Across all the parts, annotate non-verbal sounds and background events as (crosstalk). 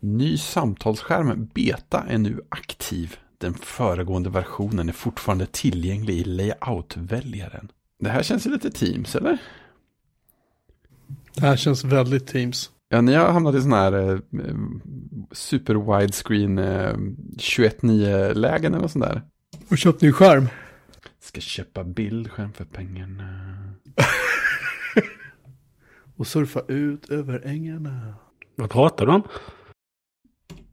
Ny samtalsskärm beta är nu aktiv. Den föregående versionen är fortfarande tillgänglig i layout-väljaren. Det här känns ju lite Teams, eller? Det här känns väldigt Teams. Ja, ni har hamnat i sån här eh, super widescreen eh, 21.9-lägen eller sånt där. Och köpt ny skärm. Ska köpa bildskärm för pengarna. (laughs) Och surfa ut över ängarna. Vad pratar du om?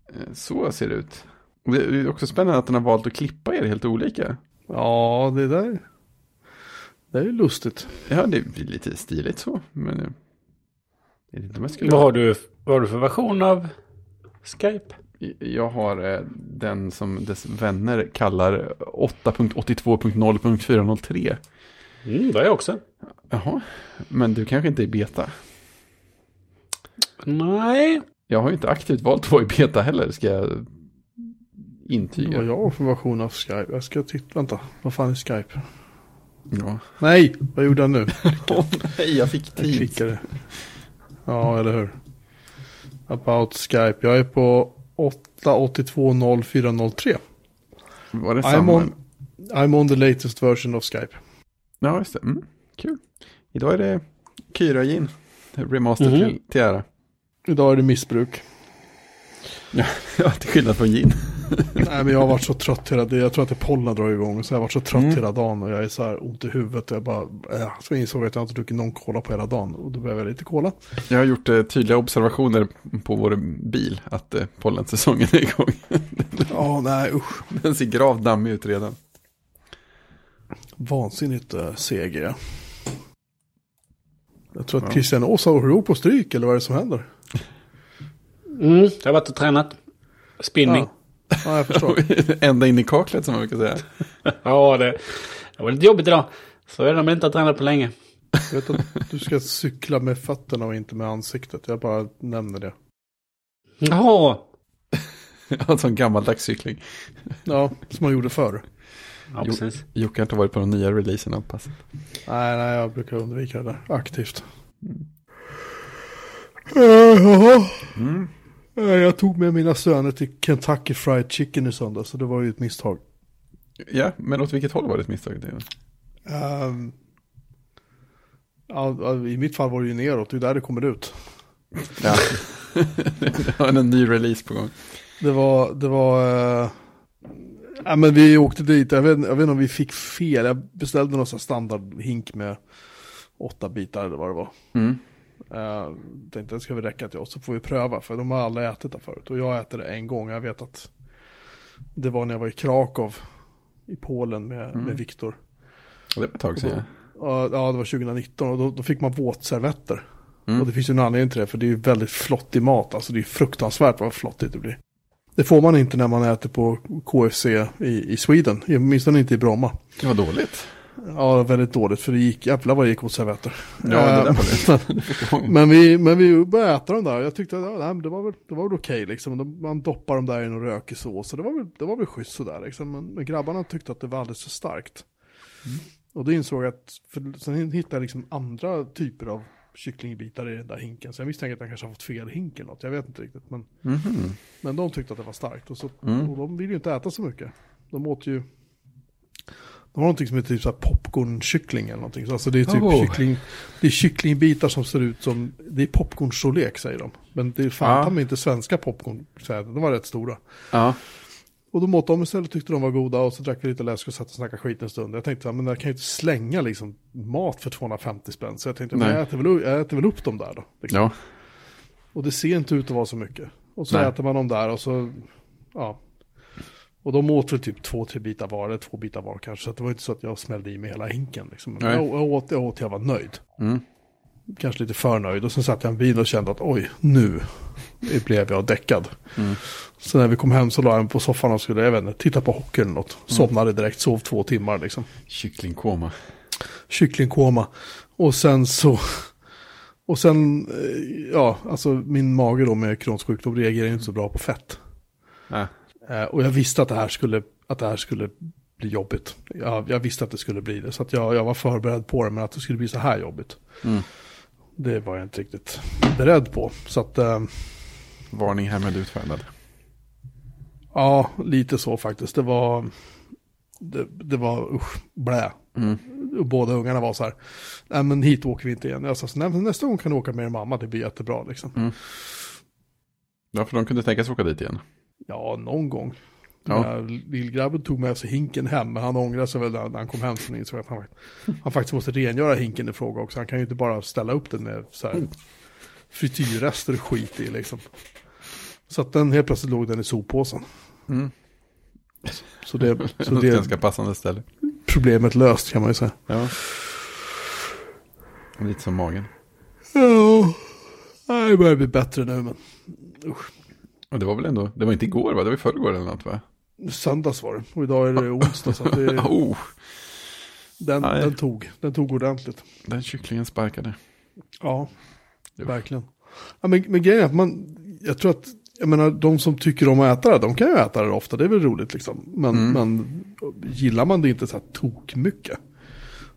Eh, Så ser det ut. Det är också spännande att den har valt att klippa er helt olika. Ja, det där. Det är ju lustigt. Ja, det blir lite stiligt så. Men eh, jag vet inte om jag skulle... Vad har du, vad har du för version av Skype? Jag har eh, den som dess vänner kallar 8.82.0.403. Mm, det har jag också. Jaha, men du kanske inte är beta? Nej. Jag har ju inte aktivt valt att vara i beta heller, ska jag Vad intyga. jag har för version av Skype. Jag ska titta, vänta. Vad fan är Skype? Ja. Nej, vad gjorde jag nu? (laughs) Nej, jag fick Jag tid. klickade. Ja, eller hur? About Skype. Jag är på 8820403. Var det I'm samma? on, I'm on the latest version of Skype. Ja, just det. Mm, kul. Idag är det Kyra-gin. Remaster Mhm. till, till ära. Idag är det missbruk. Ja, (laughs) till skillnad från gin. (laughs) Nej, men jag har varit så trött hela dagen. Jag tror att det pollen drar igång. Så jag har varit så trött Mm. hela dagen. Och jag är så här ont i huvudet. Och jag bara, äh, så insåg att jag inte druckit någon cola på hela dagen. Och då behöver jag lite cola. Jag har gjort eh, tydliga observationer på vår bil att eh, pollensäsongen är igång. (laughs) Ja, nej usch. Den ser gravt dammig ut redan. Vansinnigt seg är jag. Tror att. Christian Ås har ro på stryk. Eller vad är det som händer? Mm, jag har varit och tränat. Spinning. Ja, ja jag förstår. (laughs) Ända in i kaklet som man brukar säga. (laughs) Ja, det, det var lite jobbigt idag. Så är det om jag inte har tränat på länge. Jag vet att du ska cykla med fötterna och inte med ansiktet. Jag bara nämner det. Jaha. (laughs) Ja, en sån gammaldags cykling. Ja, som man gjorde förr. Ja, precis. Jocke har inte varit på den nya releasen av passet. Nej, nej, jag brukar undvika det aktivt. Mm. Mm. Jag tog med mina söner till Kentucky Fried Chicken i söndag, så det var ju ett misstag. Ja, men åt vilket håll var det ett misstag? Ja, ja, I mitt fall var det ju neråt, det är där det kommer ut. Ja. (laughs) det var en ny release på gång. Det var, det var, eh, ja men vi åkte dit, jag vet, jag vet inte om vi fick fel, jag beställde någon sån här standardhink med åtta bitar eller vad det var. Mm. Uh, tänkte det ska väl räcka till oss så får vi pröva för de har alla ätit det förut. Och jag äter det en gång. Jag vet att det var när jag var i Krakow i Polen med, Mm. med Viktor. Det var ett tag sedan. Ja, ja, det var 2019 och då, då fick man våtservetter. Mm. Och det finns ju en anledning till det för det är ju väldigt flottig mat. Alltså det är fruktansvärt vad flottigt det blir. Det får man inte när man äter på KFC i, i Sweden. Åtminstone inte i Bromma. Det var dåligt. Ja, väldigt dåligt för det gick, jävlar vad det gick åt servetter. Ja, det där var Eh, (laughs) Men vi, men vi började äta dem där. Jag tyckte att ja, det var väl, det var väl okej liksom. De, man doppar dem där i någon rökig sås. Så det var väl, det var väl schysst sådär liksom. Men, men grabbarna tyckte att det var alldeles för starkt. Och då insåg jag att, för sen hittade jag liksom andra typer av kycklingbitar i den där hinken. Så jag misstänker att jag kanske har fått fel hink eller något. Jag vet inte riktigt. Men, Mhm. men de tyckte att det var starkt. Och, så, Mm. och de vill ju inte äta så mycket. De åt ju... De har någonting som heter typ så här popcornkyckling eller någonting. Så Alltså det är typ Oh. kyckling, det är kycklingbitar som ser ut som, det är popcornstorlek säger de. Men det är fan Ja. inte svenska popcorn, så här, de var rätt stora. Ja. Och de åt dem istället tyckte de var goda och så drack vi lite läsk och satt och snackade skit en stund. Jag tänkte så här, men jag kan ju inte slänga liksom mat för 250 spänn. Så jag tänkte, men Nej. jag äter, väl, jag äter väl upp dem där då. Liksom. ja. Och det ser inte ut att vara så mycket. Och så Nej. äter man dem där och så, ja. Och de åt väl typ två, tre bitar var, eller två bitar var kanske. Så det var inte så att jag smällde i mig hela hinken. Liksom. Men jag, jag åt, jag åt, jag var nöjd. Mm. Kanske lite för nöjd. Och sen satt jag i en bil och kände att oj, nu blev jag däckad. Mm. Så när vi kom hem så la jag mig på soffan och skulle, jag vet inte, titta på hockey eller något. Mm. Somnade direkt, sov två timmar liksom. Kycklingkoma. Kycklingkoma. Och sen så, och sen, eh, ja, alltså min mage då med Crohns sjukdom reagerar inte så bra på fett. Ja. Eh, och jag visste att det här skulle, att det här skulle bli jobbigt. Jag, jag visste att det skulle bli det. Så jag, jag var förberedd på det, men att det skulle bli så här jobbigt. Mm. Det var jag inte riktigt beredd på. Så att, eh, Varning härmed utfärdad. Ja, lite så faktiskt. Det var, det, det var usch, blä. Mm. Båda ungarna var så här, nej men hit åker vi inte igen. Jag sa, så, nej, nästa gång kan du åka med din mamma, det blir jättebra liksom. Ja, för de kunde tänka sig åka dit igen. Ja, någon gång. Ja. Lillgrabben tog med sig hinken hem, men han ångrade sig väl när han kom hem insåg att han, han faktiskt måste rengöra hinken i fråga också. Han kan ju inte bara ställa upp den med så här frityrrester och skit i liksom. Så att den helt plötsligt låg den i soppåsen. Mm. Så det, (laughs) så det ganska passande ställe. problemet löst kan man ju säga. Ja. Lite som magen. Ja, det börjar bli bättre nu men usch. Och det var väl ändå, det var inte igår va? Det var i förrgår eller något va? Söndags var det och idag är det (laughs) onsdag så det, Oh, den, den tog, den tog ordentligt. den kycklingen sparkade. Ja, Jo. verkligen. Ja, men, men grejen är att man, jag tror att, jag menar de som tycker om att äta det, de kan ju äta det ofta, det är väl roligt liksom. Men, Mm. men gillar man det inte så här tok mycket,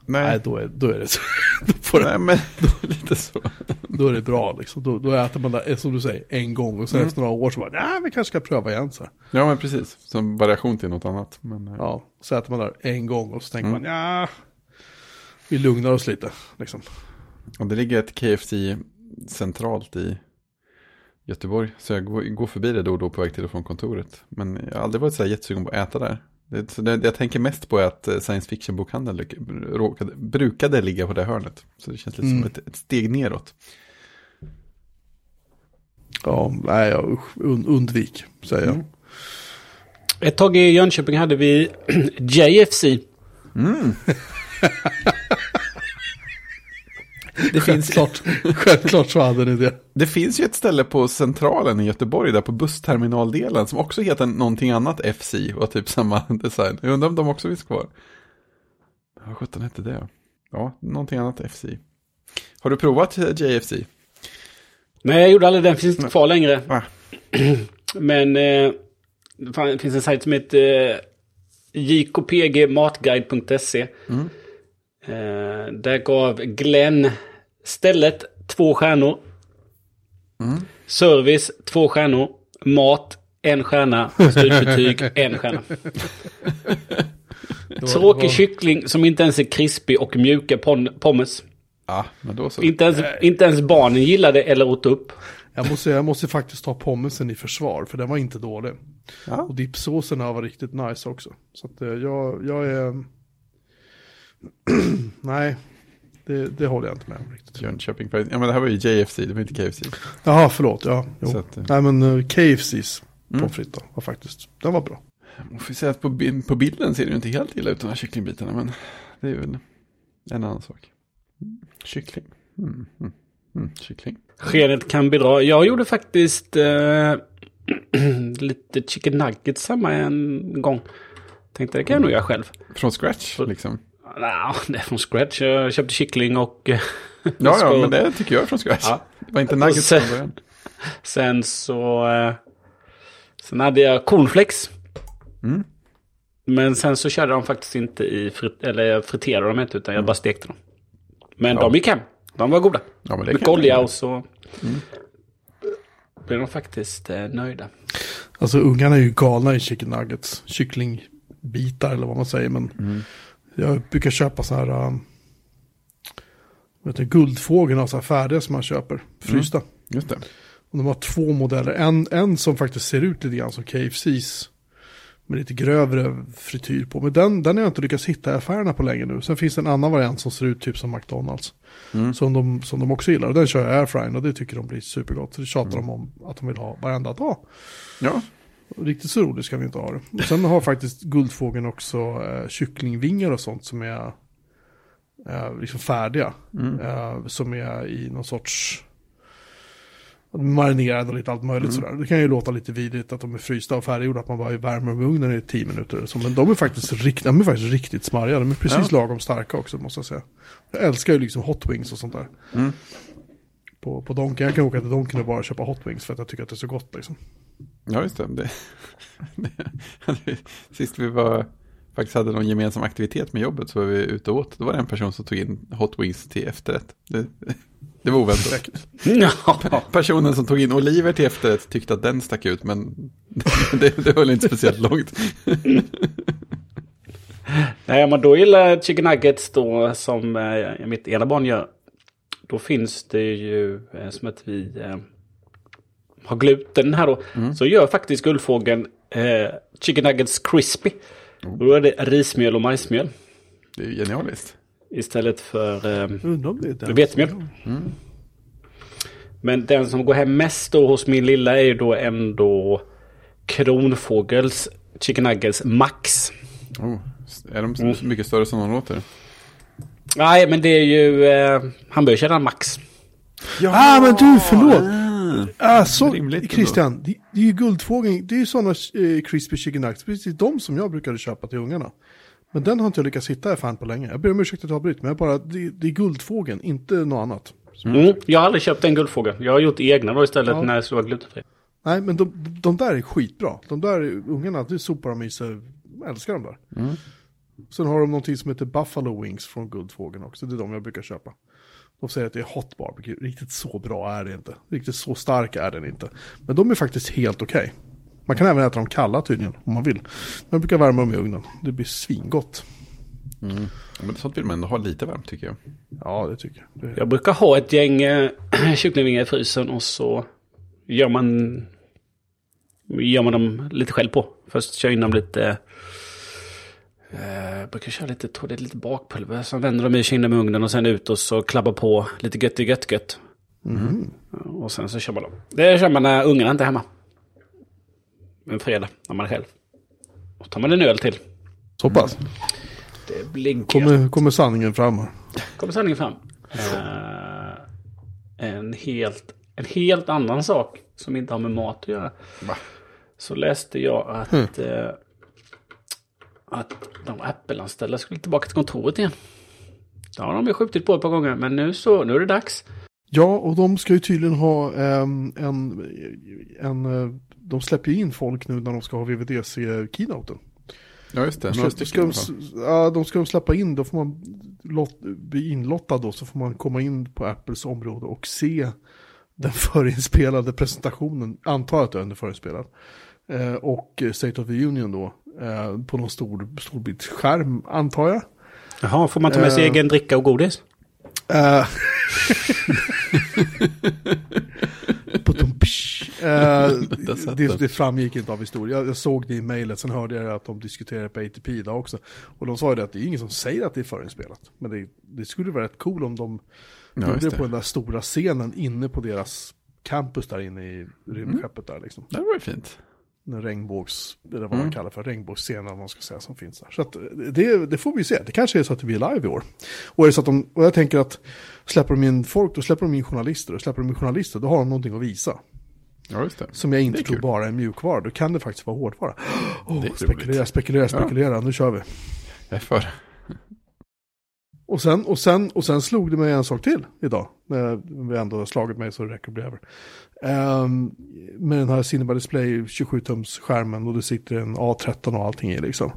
nej, Nej, då, är, då är det så, (laughs) då, får det, nej men (laughs) lite så. då är det bra liksom. Då, då äter man det, eh, som du säger, en gång och sen Mm. efter några år så bara, nej, vi kanske ska pröva igen så. Ja men precis, som variation till något annat. Men, eh, Ja, så äter man där en gång och så tänker Mm. man, ja, vi lugnar oss lite liksom. Och det ligger ett KFC centralt i Göteborg. Så jag går, går förbi det då och då på väg till och från kontoret. Men jag har aldrig varit så här jättesugen på att äta där. Det, så det, jag tänker mest på att eh, science fiction-bokhandeln råkade, brukade ligga på det hörnet. Så det känns lite Mm. som ett, ett steg neråt. Ja, nej, und, undvik, säger jag. Mm. Ett tag i Jönköping hade vi (clears throat) JFC. (laughs) Det finns, Självklart, självklart så hade ni det. det finns ju ett ställe på Centralen i Göteborg, där på bussterminaldelen, som också heter någonting annat FC och typ samma (laughs) design. Jag undrar om de också finns kvar. Vad sjutton hette det? Ja, någonting annat FC. Har du provat eh, JFC? Nej, jag gjorde aldrig den. Finns inte kvar längre. Va? (clears throat) Men eh, det finns en sajt som heter eh, jkpgmatguide.se. Mm. Eh, där gav Glenn stället två stjärnor. Mm. Service två stjärnor. Mat en stjärna. Slutbetyg (laughs) en stjärna. Tråkig var- kyckling som inte ens är krispig och mjuka pommes. Ja, men då så. Inte ens, inte ens barnen gillade eller åt upp. Jag måste, jag måste faktiskt ta pommesen i försvar, för den var inte dålig. Ja. Och dipsåserna var riktigt nice också. Så att eh, jag, jag är... (clears throat) Nej, det, det håller jag inte med om riktigt. Jönköping. Ja, men det här var ju JFC, det var inte KFC. Jaha, förlåt. Ja, jo. Att, eh, Nej, men uh, KFCs Mm. pommes frites var faktiskt, den var bra. man får säga att på, på bilden ser det ju inte helt illa ut de här kycklingbitarna, men det är väl en annan sak. Mm. Kyckling. Mm. Mm. Mm. Kyckling. Skenet kan bedra. Jag gjorde faktiskt eh, (clears throat) lite chicken nuggets samma en gång. Tänkte det kan jag nog göra själv. Från scratch liksom. Nja, det är från scratch. Jag köpte kyckling och... eh, (laughs) Ja, ja, men det tycker jag är från scratch. Ja. Det var inte nuggets sen- från början. Sen så... Eh, sen hade jag cornflakes. Mm. Men sen så körde de faktiskt inte i... Frit, eller jag friterade dem inte utan jag bara stekte dem. Men Mm. Ja. de gick hem. De var goda. Ja, men det Mycket olja och så... Blev de faktiskt eh, nöjda. Alltså ungarna är ju galna i chicken nuggets, kycklingbitar eller vad man säger. Men Mm. Jag brukar köpa så här, um, vet du, guldfågeln, alltså färdiga som man köper, frysta. Just det. Och de har två modeller, en, en som faktiskt ser ut lite grann som KFCs. Med lite grövre frityr på. Men den, den har jag inte lyckats hitta i affärerna på länge nu. Sen finns det en annan variant som ser ut typ som McDonalds. Mm. Som, de, som de också gillar. Och den kör jag airfryen och det tycker de blir supergott. Så det tjatar Mm. de om att de vill ha varenda dag. Ja, Riktigt så roligt ska vi inte ha det. Och sen har faktiskt Guldfågeln också eh, kycklingvingar och sånt som är eh, liksom färdiga. Mm. Eh, som är i någon sorts marinerade och lite allt möjligt sådär. Det kan ju låta lite vidrigt att de är frysta och färdiggjorda, att man bara värmer dem i ugnen i tio minuter. Så. Men de är, faktiskt rikt, de är faktiskt riktigt smarriga. De är precis lagom starka också måste jag säga. Jag älskar ju liksom hot wings och sånt där. Mm. På, på Donken, jag kan åka till Donken och bara köpa hot wings för att jag tycker att det är så gott liksom. ja just det. det, det (laughs) sist vi var, faktiskt hade någon gemensam aktivitet med jobbet så var vi ute och åt. Då var det en person som tog in hot wings till efterrätt. Det, Det var oväntat. Ja. Personen som tog in oliver till efterrätt tyckte att den stack ut, men (laughs) det, det höll inte speciellt långt. Nej, men då gillar jag chicken nuggets då som eh, mitt ena barn gör. Då finns det ju eh, som att vi eh, har gluten här då. Så gör faktiskt guldfågeln eh, chicken nuggets crispy. Och då är det rismjöl och majsmjöl Det är ju genialiskt. istället för eh, vetemjöl. Men den som går hem mest då hos min lilla är ju då ändå Kronfågels chicken nuggets max. Oh, är de så mycket större som de låter? Nej, men det är ju eh, hamburgerkärran Max. Ah, men du, förlåt! Ah, så, Rimligt ändå. Christian, det, det är ju guldfågeln, det är ju sådana eh, crispy chicken nuggets, precis de som jag brukade köpa till ungarna. Men den har inte jag lyckats hitta i fan på länge. Jag ber om ursäkt att jag avbryter, men jag bara, det, det är guldfågeln, inte något annat. Mm. Jag har aldrig köpt en guldfågel. Jag har gjort egna då istället Ja. när det skulle vara glutenfri. Nej, men de, de där är skitbra. De där ungarna, det sopar de i sig. Jag älskar de där. Sen har de någonting som heter Buffalo Wings från Guldfågeln också. Det är de jag brukar köpa. De säger att det är hot barbecue. Riktigt så bra är det inte. Riktigt så stark är den inte. Men de är faktiskt helt okej. Man kan även äta dem kalla tydligen, om man vill. Men jag brukar värma dem i ugnen. Det blir svingott. Ja, men sånt vill man ändå ha lite varmt tycker jag. Ja, det tycker jag. Det, Jag brukar ha ett gäng äh, (clears throat) kycklingvingar i frysen och så gör man, gör man dem lite själv på. Först kör in dem lite... Eh, brukar köra lite, det är lite bakpulver. Sen vänder de i, dem i ugnen och sen ut och så klabbar på lite gött i gött gött. Ja, Och sen så kör man dem. Det kör man när ungarna inte är hemma. En fredag, när man är själv. Och tar man en öl till. så pass. Det blir gött. Kommer, kommer sanningen fram kommer sanningen fram. Eh, en, helt, en helt annan sak som inte har med mat att göra. Va? Så läste jag att, eh, att de Apple-anställda skulle tillbaka till kontoret igen. Det har de ju skjutit på ett par gånger, men nu, så, nu är det dags. Ja, och de ska ju tydligen ha ehm, en, en, eh, de släpper ju in folk nu när de ska ha VVDC-keynoten. Ja, just det. Ska, Några ska, stycken i de, ja, ska de släppa in, då får man lott, bli inlottad då, så får man komma in på Apples område och se den (laughs) förinspelade presentationen, antar att den är förinspelad, eh, och State of the Union då, eh, på någon stor, stor bit skärm, antar jag. Jaha, får man ta med sig Eh. egen dricka och godis? Eh. (laughs) Eh, det, det framgick inte av historien. Jag, jag såg det i mejlet, sen hörde jag att de diskuterade på ATP idag också. Och de sa ju det att det är ingen som säger att det är förinspelat. Men det, det skulle vara rätt cool om de Ja, gjorde det på den där stora scenen inne på deras campus där inne i rymdskeppet där liksom. Det var ju fint. Regnbågs, eller vad Mm. man kallar för regnbågsscenen om man ska säga som finns där. Så att det, det får vi se, det kanske är så att det blir live i år. Och, är det så att de, och jag tänker att släpper de in folk, då släpper de in journalister. Och släpper de in journalister, då har de någonting att visa. Ja, just det. Som jag inte tror kul. bara är mjukvara, då kan det faktiskt vara hårdvara. Oh, Det är spekulera, spekulera, spekulera, nu kör vi. Jag är för. Och sen, och, sen, och sen slog det mig en sak till idag. När vi ändå har slagit mig så det räcker att bli över. Um, med den här Cinema Display 27-tums skärmen och det sitter en A13 och allting i liksom.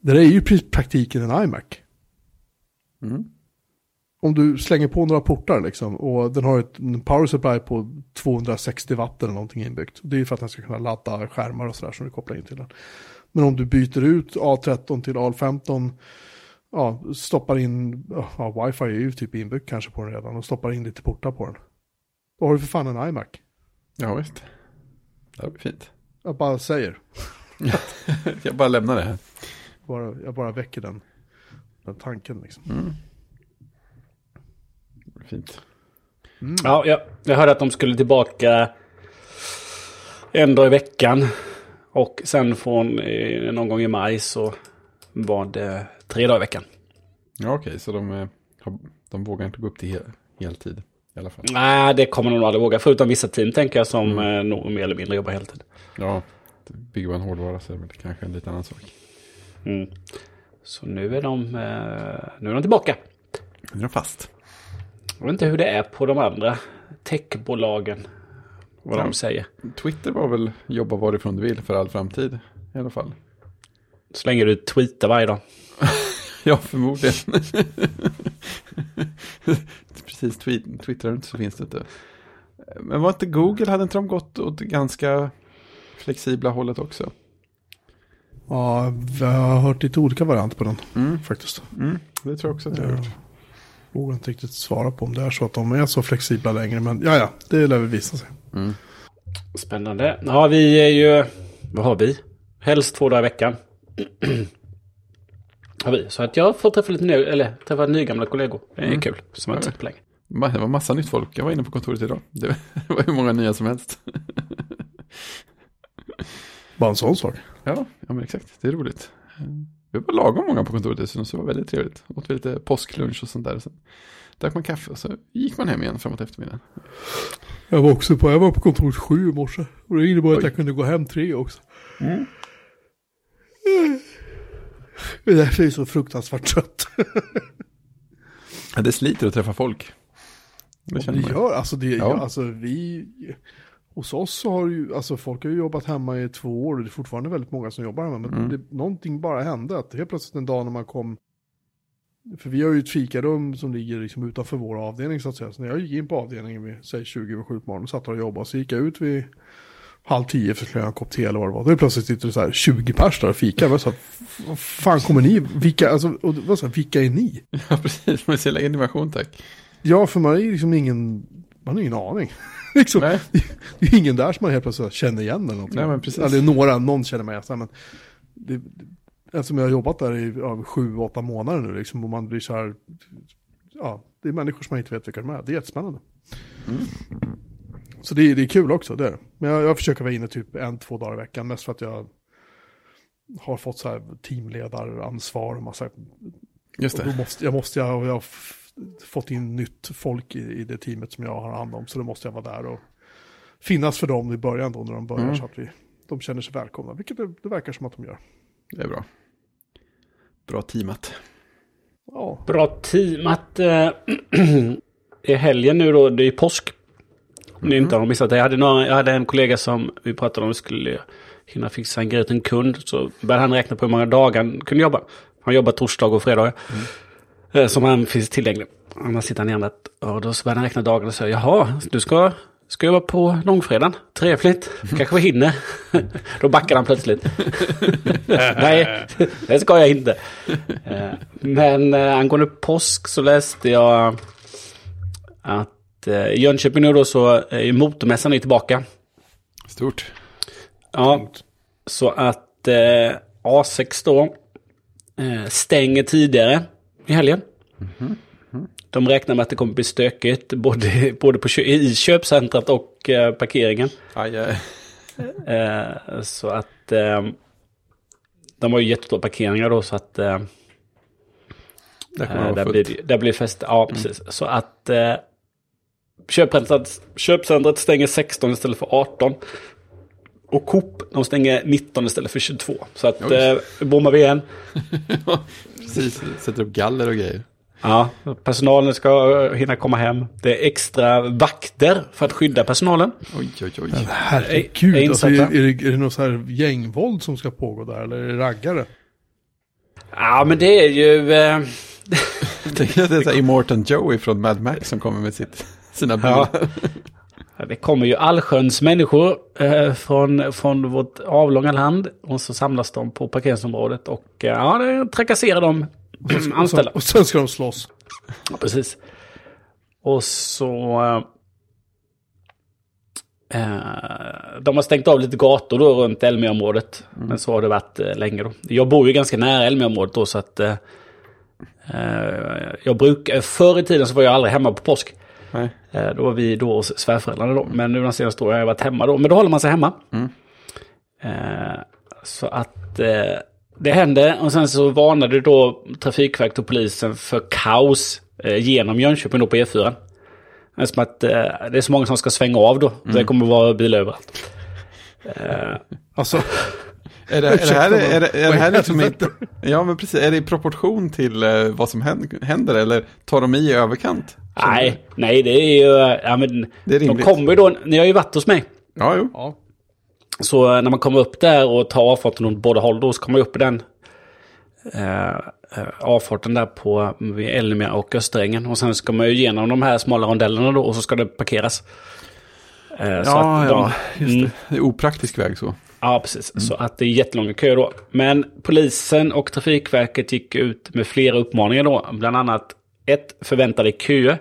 Det där är ju i praktiken en iMac. Mm. Om du slänger på några portar liksom och den har ett en power supply på 260 watt eller någonting inbyggt. Det är ju för att den ska kunna ladda skärmar och sådär som du kopplar in till den. Men om du byter ut A13 till A15 ja, stoppar in, ja, wifi är ju typ inbyggt kanske på den redan och stoppar in lite portar på den. Då har du för fan en iMac. Ja, visst. Det blir fint. Jag bara säger, (laughs) Jag bara lämnar det här. bara, jag bara väcker den, den tanken liksom. Blir fint. Ja, jag, jag hörde att de skulle tillbaka en dag i veckan. Och sen från eh, någon gång i maj så var det tre dagar i veckan. Ja, okej, så de, eh, de vågar inte gå upp till hel, heltid i alla fall. Nej, det kommer de nog aldrig våga. Förutom vissa team tänker jag som mm. nog mer eller mindre jobbar heltid. Ja, bygger man hårdvara så är det kanske en lite annan sak. Mm. Så nu är de, eh, nu är de tillbaka. Nu är de fast. Jag vet inte hur det är på de andra techbolagen. Vad Ja. de säger. Twitter var väl jobba varifrån du vill för all framtid i alla fall. Så länge du tweetar varje dag. (laughs) Ja, förmodligen. (laughs) Precis. Tweet, twittrar du inte så finns det inte. Men var inte Google, hade inte de gått åt ganska flexibla hållet också? Ja, vi har hört lite olika varianter på den Mm. faktiskt. Mm, det tror jag också att jag har Jag gjort. vågar inte riktigt svara på om det är så att de är så flexibla längre. Men ja, ja, det lär väl visa sig. Spännande. Ja, vi är ju... Vad har vi? Helst två dagar i veckan. (clears throat) har vi. Så att jag får träffa lite nya, eller träffa nygamla kollegor. Det är kul. Som jag inte sett på länge. Det var massa nytt folk. Jag var inne på kontoret idag. Det (laughs) var hur många nya som helst. (laughs) Bara en sån sak. Ja, ja men exakt. Det är roligt. Vi var lagom många på kontoret så det var väldigt trevligt. Åt vi lite påsklunch och sånt där. Sen drack man kaffe och så gick man hem igen framåt eftermiddagen. Jag var också på, jag var på kontoret sju i morse. Och det innebar att Oj. jag kunde gå hem tre också. Det är därför jag är så fruktansvärt trött. Det sliter att träffa folk. Det känner man gör, alltså det, Ja. alltså vi, hos oss så har ju, alltså folk har ju jobbat hemma i två år och det är fortfarande väldigt många som jobbar hemma. Men Mm. det, någonting bara hände, att helt plötsligt en dag när man kom, för vi har ju ett fikarum som ligger liksom utanför vår avdelning så att säga. Så när jag gick in på avdelningen vid, säg 20 över 7 på morgonen, satt och jobbade, så gick jag ut vid halv tio för att ha en kopp te eller vad det var. Då är plötsligt sitter det så här 20 pers där och fikar. Jag vad fan kommer ni, vilka, alltså, och var så här, vilka är ni? (laughs) Ja, precis. Så jävla innovation, tack. Ja, för man är ju liksom ingen, man har ingen aning. (laughs) liksom, Nej. det är ju ingen där som man helt plötsligt känner igen eller någonting. Nej, men precis. Eller några, någon känner mig igen. Men det, det, eftersom jag har jobbat där i ja, sju, åtta månader nu liksom, och man blir så här, ja, det är människor som man inte vet vilka de är. Det är jättespännande. Mm. Så det, är- det är kul också, det är. Men jag, jag försöker vara inne typ en, två dagar i veckan, mest för att jag har fått så här teamledaransvar och massa Just det. måste, jag måste, jag, jag fått in nytt folk i, i det teamet som jag har hand om. Så då måste jag vara där och finnas för dem i början då när de börjar Mm. så att vi, de känner sig välkomna. Vilket det, det verkar som att de gör. Det är bra. Bra teamat. Ja, Bra teamat. eh, (clears throat) I helgen nu då, det är ju påsk. Om ni inte har missat det. Jag hade, några, jag hade en kollega som vi pratade om vi skulle hinna fixa en grej till en kund. Så började han räkna på hur många dagar han kunde jobba. Han jobbar torsdag och fredag. eh, Som han finns tillgänglig. Annars sitter han i annat. Och då så började han räkna dagarna och sa jaha, du ska, ska jobba på långfredagen. Trevligt. Kanske vi hinner. (laughs) då backade han plötsligt. (laughs) Nej, (laughs) det ska jag inte. Eh, Men eh, angående påsk så läste jag att eh, i Jönköping nu då så är motormässan är tillbaka. Stort. Ja, så att eh, A6 då eh, stänger tidigare i helgen. De räknar med att det kommer bli stökigt både, (laughs) både på, i köpcentret och eh, parkeringen. Aj, aj. Eh, så att eh, de har ju jättestora parkeringar då så att eh, Där Eh, vara där, blir, det- där blir fest. Ja, precis. Så att eh, köpcentret, köpcentret stänger 16 istället för 18. Och Coop, de stänger 19 istället för 22. Så att eh, bommar vi igen. (laughs) Precis, sätter upp galler och grejer. Ja, personalen ska eh, hinna komma hem. Det är extra vakter för att skydda personalen. Oj, oj, oj. herregud. Är- är alltså, är, är, det, är det något så här gängvåld som ska pågå där? Eller är det raggare? Ja, men det är ju... Eh, (laughs) (laughs) Jag tänker att det är så här Immortan Joey från Mad Max som kommer med sitt, sina bilar. Ja. Det kommer ju allsköns människor eh, från, från vårt avlånga land. Och så samlas de på parkeringsområdet och eh, ja, trakasserar de anställda. Och sen ska de slåss. Ja, precis. Och så... Eh, de har stängt av lite gator då runt Elmia-området. Men så har det varit eh, länge då. Jag bor ju ganska nära Elmia-området då så att... Eh, eh, jag brukar... Förr i tiden så var jag aldrig hemma på påsk. Nej. Eh, då var vi då hos svärföräldrarna då. Men nu de senaste åren har jag varit hemma då. Men då håller man sig hemma. Eh, så att eh, det hände. Och sen så varnade då Trafikverket och polisen för kaos eh, genom Jönköping då på E4. Det är som att det är så många som ska svänga av då. Det kommer vara bilar överallt. Alltså, (laughs) Är det, är det här, är det, är det här liksom i, ja men precis, är det i proportion till vad som händer, eller tar de i i överkant? Nej, nej det är ju... Ja, men, Det är de kommer ju då... Ni har ju varit hos mig. Ja, jo. ja. Så eh, när man kommer upp där och tar avfarten åt båda håll då så kommer man upp i den eh, eh, avfarten där på Elmia och Österängen. Och sen ska man ju igenom de här smala rondellerna då och så ska det parkeras. Eh, så Ja, att de- ja, just det. Mm. Det är opraktisk väg så. Ja, precis. Så att det är jättelånga köer då. Men polisen och Trafikverket gick ut med flera uppmaningar då. Bland annat 1. förvänta dig köer.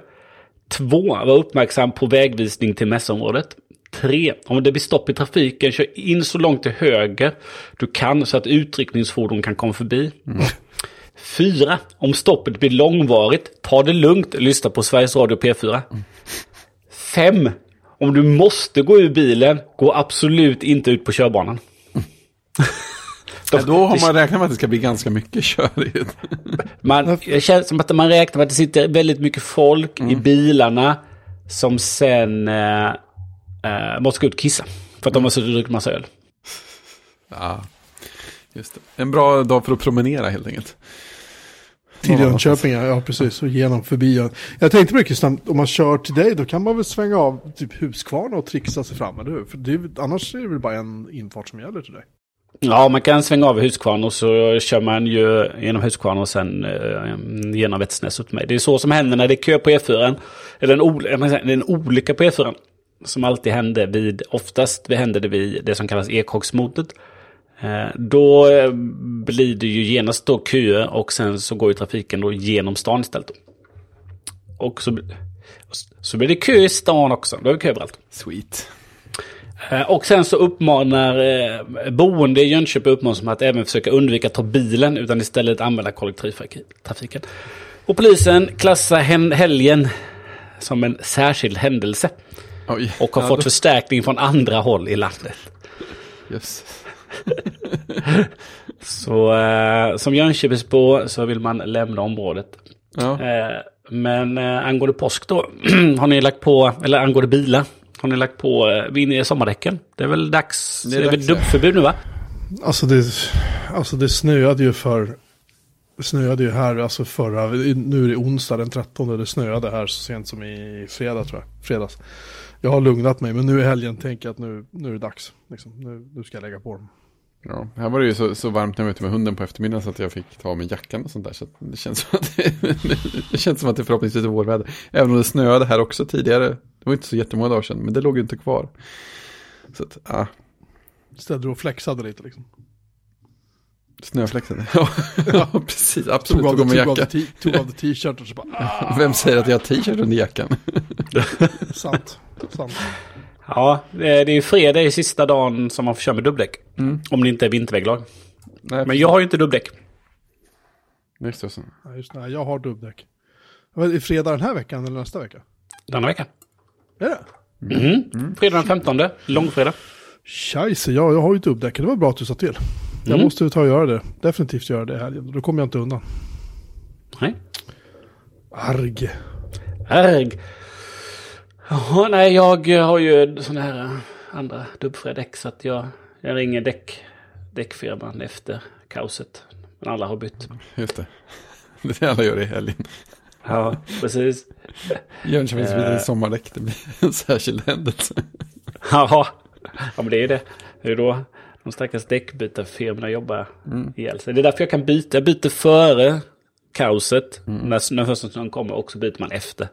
2. var uppmärksam på vägvisning till mässområdet. 3. om det blir stopp i trafiken, kör in så långt till höger du kan så att utryckningsfordon kan komma förbi. 4. om stoppet blir långvarigt, ta det lugnt, lyssna på Sveriges Radio P4. Fem, om du måste gå ur bilen, gå absolut inte ut på körbanan. Ja, då har man räknat med att det ska bli ganska mycket körigt. (laughs) Man, det känns som att man räknar med att det sitter väldigt mycket folk i bilarna som sen eh, eh, måste gå ut och kissa. För att de har suttit och druckit massa öl. Ja, just det. En bra dag för att promenera helt enkelt. Till Jönköping, ja, precis. Och genom förbi. Jag tänkte mycket snabbt, om man kör till dig då kan man väl svänga av typ Huskvarna och trixa sig fram, eller hur? För det annars är det väl bara en infart som gäller till dig. Ja, man kan svänga av i Huskvarna och så kör man ju genom Huskvarna och sen eh, genom Vätsnäs upp med. Det är så som händer när det är kö på E4. Eller en, ol- en olycka på E4. Som alltid hände vid, oftast hände det vid det som kallas Ekhogsmotet. Eh, då eh, blir det ju genast då köer och sen så går ju trafiken då genom stan istället. Då. Och så, så blir det kö i stan också. Då är det kö överallt. Sweet. Eh, Och sen så uppmanar eh, boende i Jönköping uppmanas att även försöka undvika att ta bilen utan istället använda kollektivtrafiken. Och polisen klassar helgen som en särskild händelse Oj. och har Ja, fått då- förstärkning från andra håll i landet. Yes. (laughs) Så eh, som Jönköpingsbo så vill man lämna området. Ja. Eh, men eh, angående påsk då, (clears throat) har ni lagt på, eller angående bilar, har ni lagt på eh, vi är inne i sommardäcken? Det är väl dags, Det det är är, väl dubbförbud nu va? Alltså det, alltså det snöade ju för... Det snöade ju här, alltså förra, nu är det onsdag den 13, det snöade här så sent som i fredag tror jag. Fredags. Jag har lugnat mig, men nu i helgen tänker jag att nu, nu är det dags. Liksom. Nu, nu ska jag lägga på dem. Ja, här var det ju så, så varmt när jag var ute med hunden på eftermiddagen så att jag fick ta av mig jackan och sånt där. Så det, känns som att det, (laughs) det känns som att det förhoppningsvis är vårväder. Även om det snöade här också tidigare. Det var inte så jättemånga dagar sedan, men det låg ju inte kvar. Så att, ja, Ställde och flexade lite liksom. snöfläxade. Ja, (laughs) ja, precis. Absolut, Tog av, tog av mig tog av, jackan. t- tog av t-shirt och så bara, ah, (laughs) Vem säger att jag har t-shirt under jackan? (laughs) sant. sant. Ja, det är det är fredag i sista dagen som man får köra med dubbdäck. Mm. Om det inte är vinterväglag. Nej, Men jag har ju inte dubbdäck. Just det, så. Ja, just det, jag har dubbdäck. Är fredag den här veckan eller nästa vecka? Denna vecka. Är det? Mm. Fredag den 15, långfredag. Scheisse, ja, jag har ju dubbdäck. Det var bra att du sa till. Jag Mm. måste ta och göra det. Definitivt göra det helgen. Då kommer jag inte undan. Nej. Arg. Erg. Jaha, nej, jag har ju sådana här eh, andra dubbfria däck så att jag, jag ringer däck, däckfirman efter kaoset. Men alla har bytt. Just det. (laughs) Det är det alla gör i helgen. Ja, precis. Jönköpings Eh. vidare sommardäck, det blir en särskild händelse. Ja, men det är det. Det är då de stackars däckbytarfirmorna jobbar ihjäl sig. Det är därför jag kan byta. Jag byter före kaoset. När, snö- när första snön kommer och så byter man efter.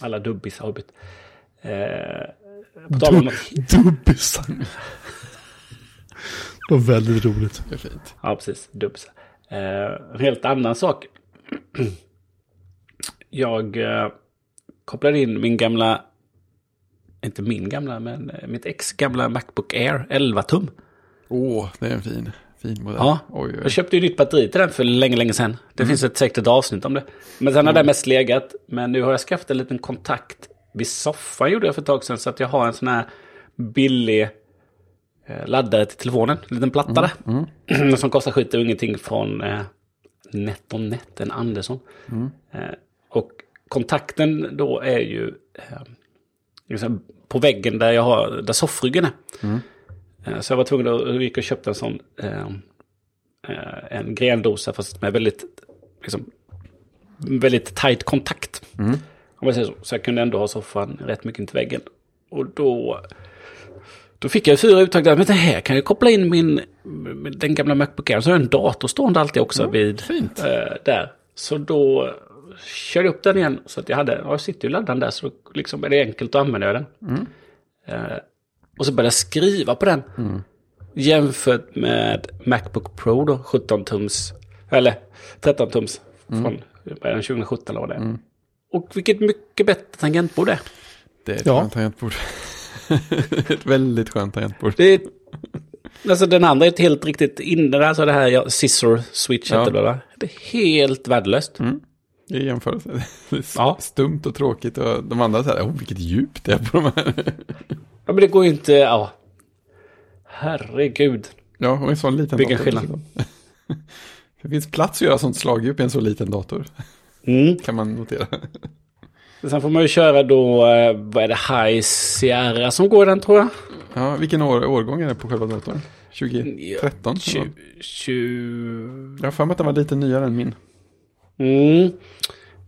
Alla dubbis har bytt. Eh, om att- Dubbisar. Det var väldigt roligt. Det är fint. Ja, precis. Dubbs. Eh, en helt annan sak. Jag eh, kopplade in min gamla, inte min gamla, men eh, mitt ex gamla Macbook Air 11 tum. Åh, det är en fin, fin modell. Ja, Oj, oj. jag köpte ju nytt batteri till den för länge, länge sedan. Det finns ett säkert ett avsnitt om det. Men sen har det mest legat. Men nu har jag skaffat en liten kontakt vid soffan gjorde jag för ett tag sedan. Så att jag har en sån här billig eh, laddare till telefonen. En liten platta där. (clears throat) Som kostar skit och ingenting från eh, NetOnNet, en Andersson. Eh, och kontakten då är ju eh, liksom på väggen där jag har, där soffryggen är. Eh, Så jag var tvungen att gick och köpte en sån eh, en grendosa fast med väldigt, liksom, väldigt tajt kontakt. Om man säger så. så jag kunde ändå ha soffan rätt mycket till väggen. Och då Då fick jag fyra uttag där. Men det här kan jag koppla in min, den gamla Macbook Air. Så har jag en dator stående alltid också vid fint. där. Så då körde upp den igen. Så att jag hade, ja, jag sitter ju laddad där så liksom är det enkelt att använda den. Eh, och så började jag skriva på den. Jämfört med Macbook Pro då, 17 tums. Eller 13 tums. Från vad är den, 2017 eller vad det är. Och vilket mycket bättre tangentbord det är. Det är ett Ja. skönt tangentbord. (laughs) ett väldigt skönt tangentbord. Det är, alltså den andra är ett helt riktigt inne, alltså det här ja, scissor switch Ja. det? Det är helt värdelöst. I jämförelse. (laughs) Det är Ja. stumt och tråkigt och de andra så här, oh vilket djup det är på de här. Ja men det går ju inte, ja. Herregud. Ja, och en sån liten Vilken skillnad. (laughs) Det finns plats att göra sånt slagdjup i en så liten dator. Mm. (laughs) Kan man notera. Sen får man ju köra då, eh, vad är det, High Sierra som går den tror jag. Ja, vilken år, årgång är det på själva datorn? 2013? Tju- tju- Jag har för mig att den var lite nyare än min. Mm.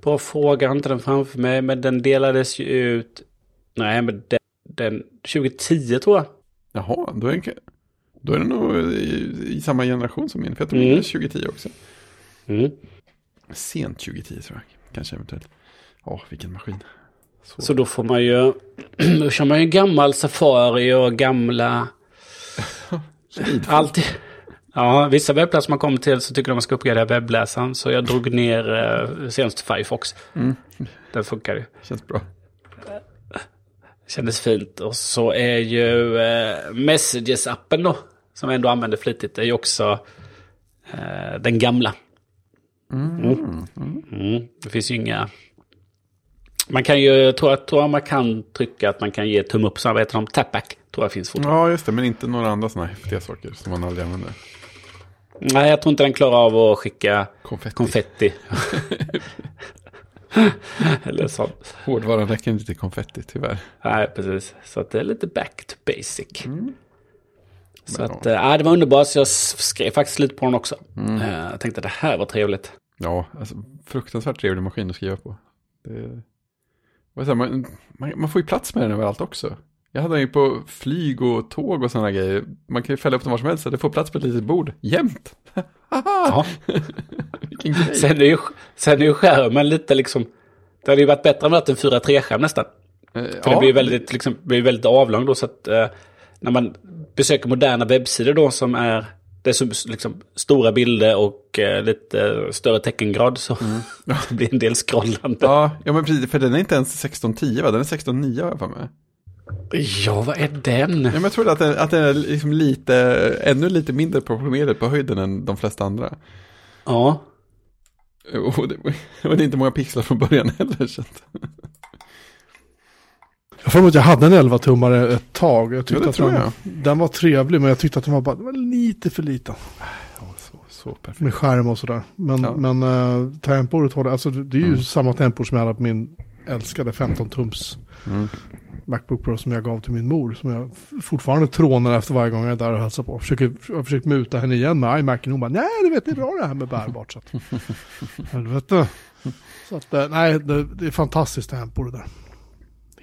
Bra fråga, jag har inte den framför mig. Men den delades ju ut... Nej, men den, den 2010 tror jag. Jaha, då är, den, då är den nog i, i samma generation som min. För jag tror Mm. det är 2010 också. Mm. Sent 2010 tror jag. Kanske eventuellt. Ja, vilken maskin. Så. Så då får man ju... (clears throat) Då kör man ju gammal Safari och gamla... (laughs) Alltid. Ja, vissa webbplatser man kommer till så tycker de man ska uppgradera webbläsaren. Så jag drog ner eh, senast Firefox. Mm. Den funkar ju. Känns bra. Kändes fint. Och så är ju eh, Messages-appen då. Som jag ändå använder flitigt. är ju också eh, den gamla. Mm. Mm. Det finns ju inga... Man kan ju, jag tror, jag tror man kan trycka att man kan ge tumme upp. Så vad heter de? Tapback tror jag finns fortfarande. Ja, just det. Men inte några andra sådana häftiga saker som man aldrig använder. Nej, jag tror inte den klarar av att skicka Konfetti. konfetti. (laughs) Eller sånt. Hårdvaran räcker inte till konfetti, tyvärr. Nej, precis. Så att det är lite back to basic. Så Men att, äh, det var underbart. Så jag skrev faktiskt lite på den också. Eh, jag tänkte att det här var trevligt. Ja, alltså fruktansvärt trevlig maskin att skriva på. Det, man, man får ju plats med den överallt också. Jag hade den ju på flyg och tåg och sådana grejer. Man kan ju fälla upp den var som helst så det får plats på ett litet bord. Jämt! (laughs) Ja. (laughs) Vilken grej! Sen är ju, sen är ju skärmen lite liksom... Det hade ju varit bättre om det varit en 4-3-skärm nästan. Eh, För det blir väldigt, liksom, blir väldigt avlång då. Så att eh, när man besöker moderna webbsidor då som är... Det är så, liksom, stora bilder och eh, lite större teckengrad så (laughs) det blir en del scrollande. Ja, ja, men precis, för den är inte ens 1610 va? Den är 1609 har jag för mig. Ja, vad är den? Ja, men jag tror att den, att den är liksom lite, ännu lite mindre proportionerad på höjden än de flesta andra. Ja. Och det, och det är inte många pixlar från början heller. Så att, Jag får att jag hade en 11-tummare ett tag. Jag tyckte det att tror den, jag. den var trevlig, men jag tyckte att den var, bara, den var lite för liten. ja, så, så perfekt. Med skärm och sådär. Men, Ja. men uh, temporet håller, alltså det är ju Mm. samma tempo som jag hade på min älskade 15-tums Mm. Macbook Pro som jag gav till min mor. Som jag fortfarande trånar efter varje gång jag är där och hälsar på. Försöker, jag har försökt muta henne igen med iMacen. Hon bara, nej du vet det är bra det här med bärbart. Så att, (laughs) helvete. Så att, eh, nej, det, det är fantastiskt tempo det där.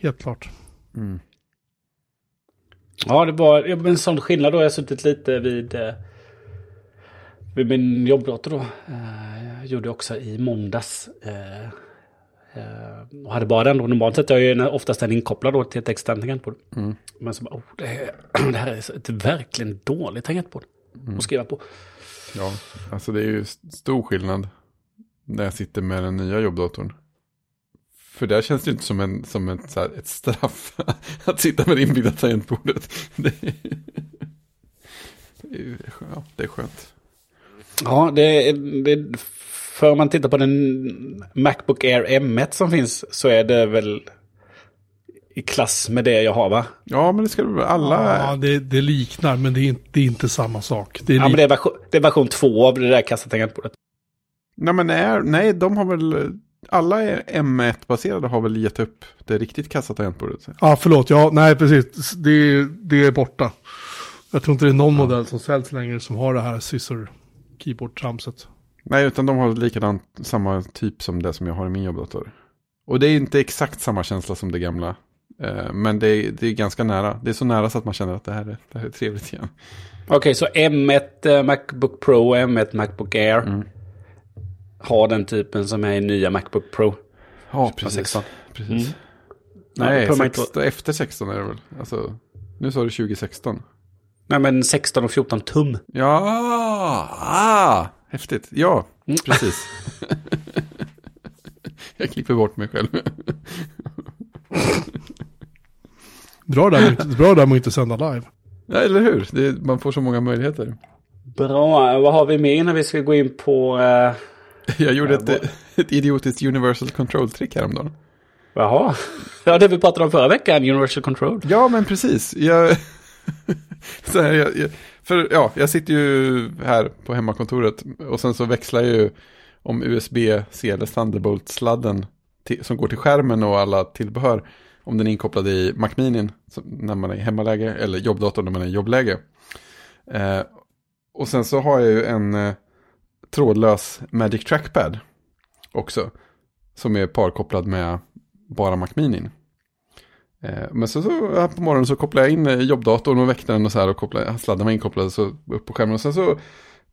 Helt klart. Mm. Ja, det var en sån skillnad då. Jag har suttit lite vid, eh, vid min jobbdator då. Eh, jag gjorde också i måndags. Eh, och hade bara den då. Normalt sett är jag ju oftast den inkopplad då till ett externt tangentbord. Mm. Men så bara, oh, det, här, (clears throat) det här är ett verkligen dåligt tangentbord att skriva på. Ja, alltså det är ju st- stor skillnad när jag sitter med den nya jobbdatorn. För där känns det ju inte som, en, som ett, så här, ett straff (laughs) att sitta med det inbyggda tangentbordet. (laughs) Det är, det är, ja, det är skönt. Ja, det, det, för om man tittar på den Macbook Air M1 som finns så är det väl i klass med det jag har va? Ja, men det ska väl alla... Ja, det, det liknar, men det är, inte, det är inte samma sak. Det är Ja, men lik- det är version, det är version 2 av det där kassatangentbordet. Nej, men är, nej, de har väl... Alla är M1-baserade har väl gett upp det riktigt kassa tangentbordet. Ja, förlåt. Ja, nej, precis. Det, är- det är borta. Jag tror inte det är någon modell som säljs längre som har det här scissor keyboard-tramset. Nej, utan de har likadant, samma typ som det som jag har i min jobbdator. Och det är inte exakt samma känsla som det gamla. Eh, Men det är, det är ganska nära. Det är så nära så att man känner att det här är, det här är trevligt igen. Okej, så M1 eh, Macbook Pro och M1 Macbook Air Mm. har den typen som är i nya Macbook Pro. Ja, 16. precis. Mm. Ja, Nej, inte- 16, efter 16 är det väl? Alltså, nu sa du 2016. Nej, men 16 och 14 tum. Ja, ah, häftigt. Ja, Mm. precis. (laughs) Jag klipper bort mig själv. Bra där, bra där med att inte sända live. Ja, eller hur? Det, man får så många möjligheter. Bra, vad har vi mer innan vi ska gå in på... Eh... Jag gjorde ett, ett idiotiskt universal control-trick häromdagen. Jaha. Ja, det vi pratade om förra veckan, Universal Control. Ja, men precis. Jag, (laughs) så här, jag, jag, för ja, jag sitter ju här på hemmakontoret och sen så växlar jag ju om USB-C eller Thunderbolt-sladden som går till skärmen och alla tillbehör. Om den är inkopplad i MacMinin när man är i hemmaläge eller jobbdatorn när man är i jobbläge. Eh, och sen så har jag ju en eh, trådlös Magic Trackpad också. Som är parkopplad med bara Mac Eh, men så, så här på morgonen så kopplade jag in eh, jobbdatorn och väckte den och så här och kopplade, sladden var inkopplad så upp på skärmen. Och sen så,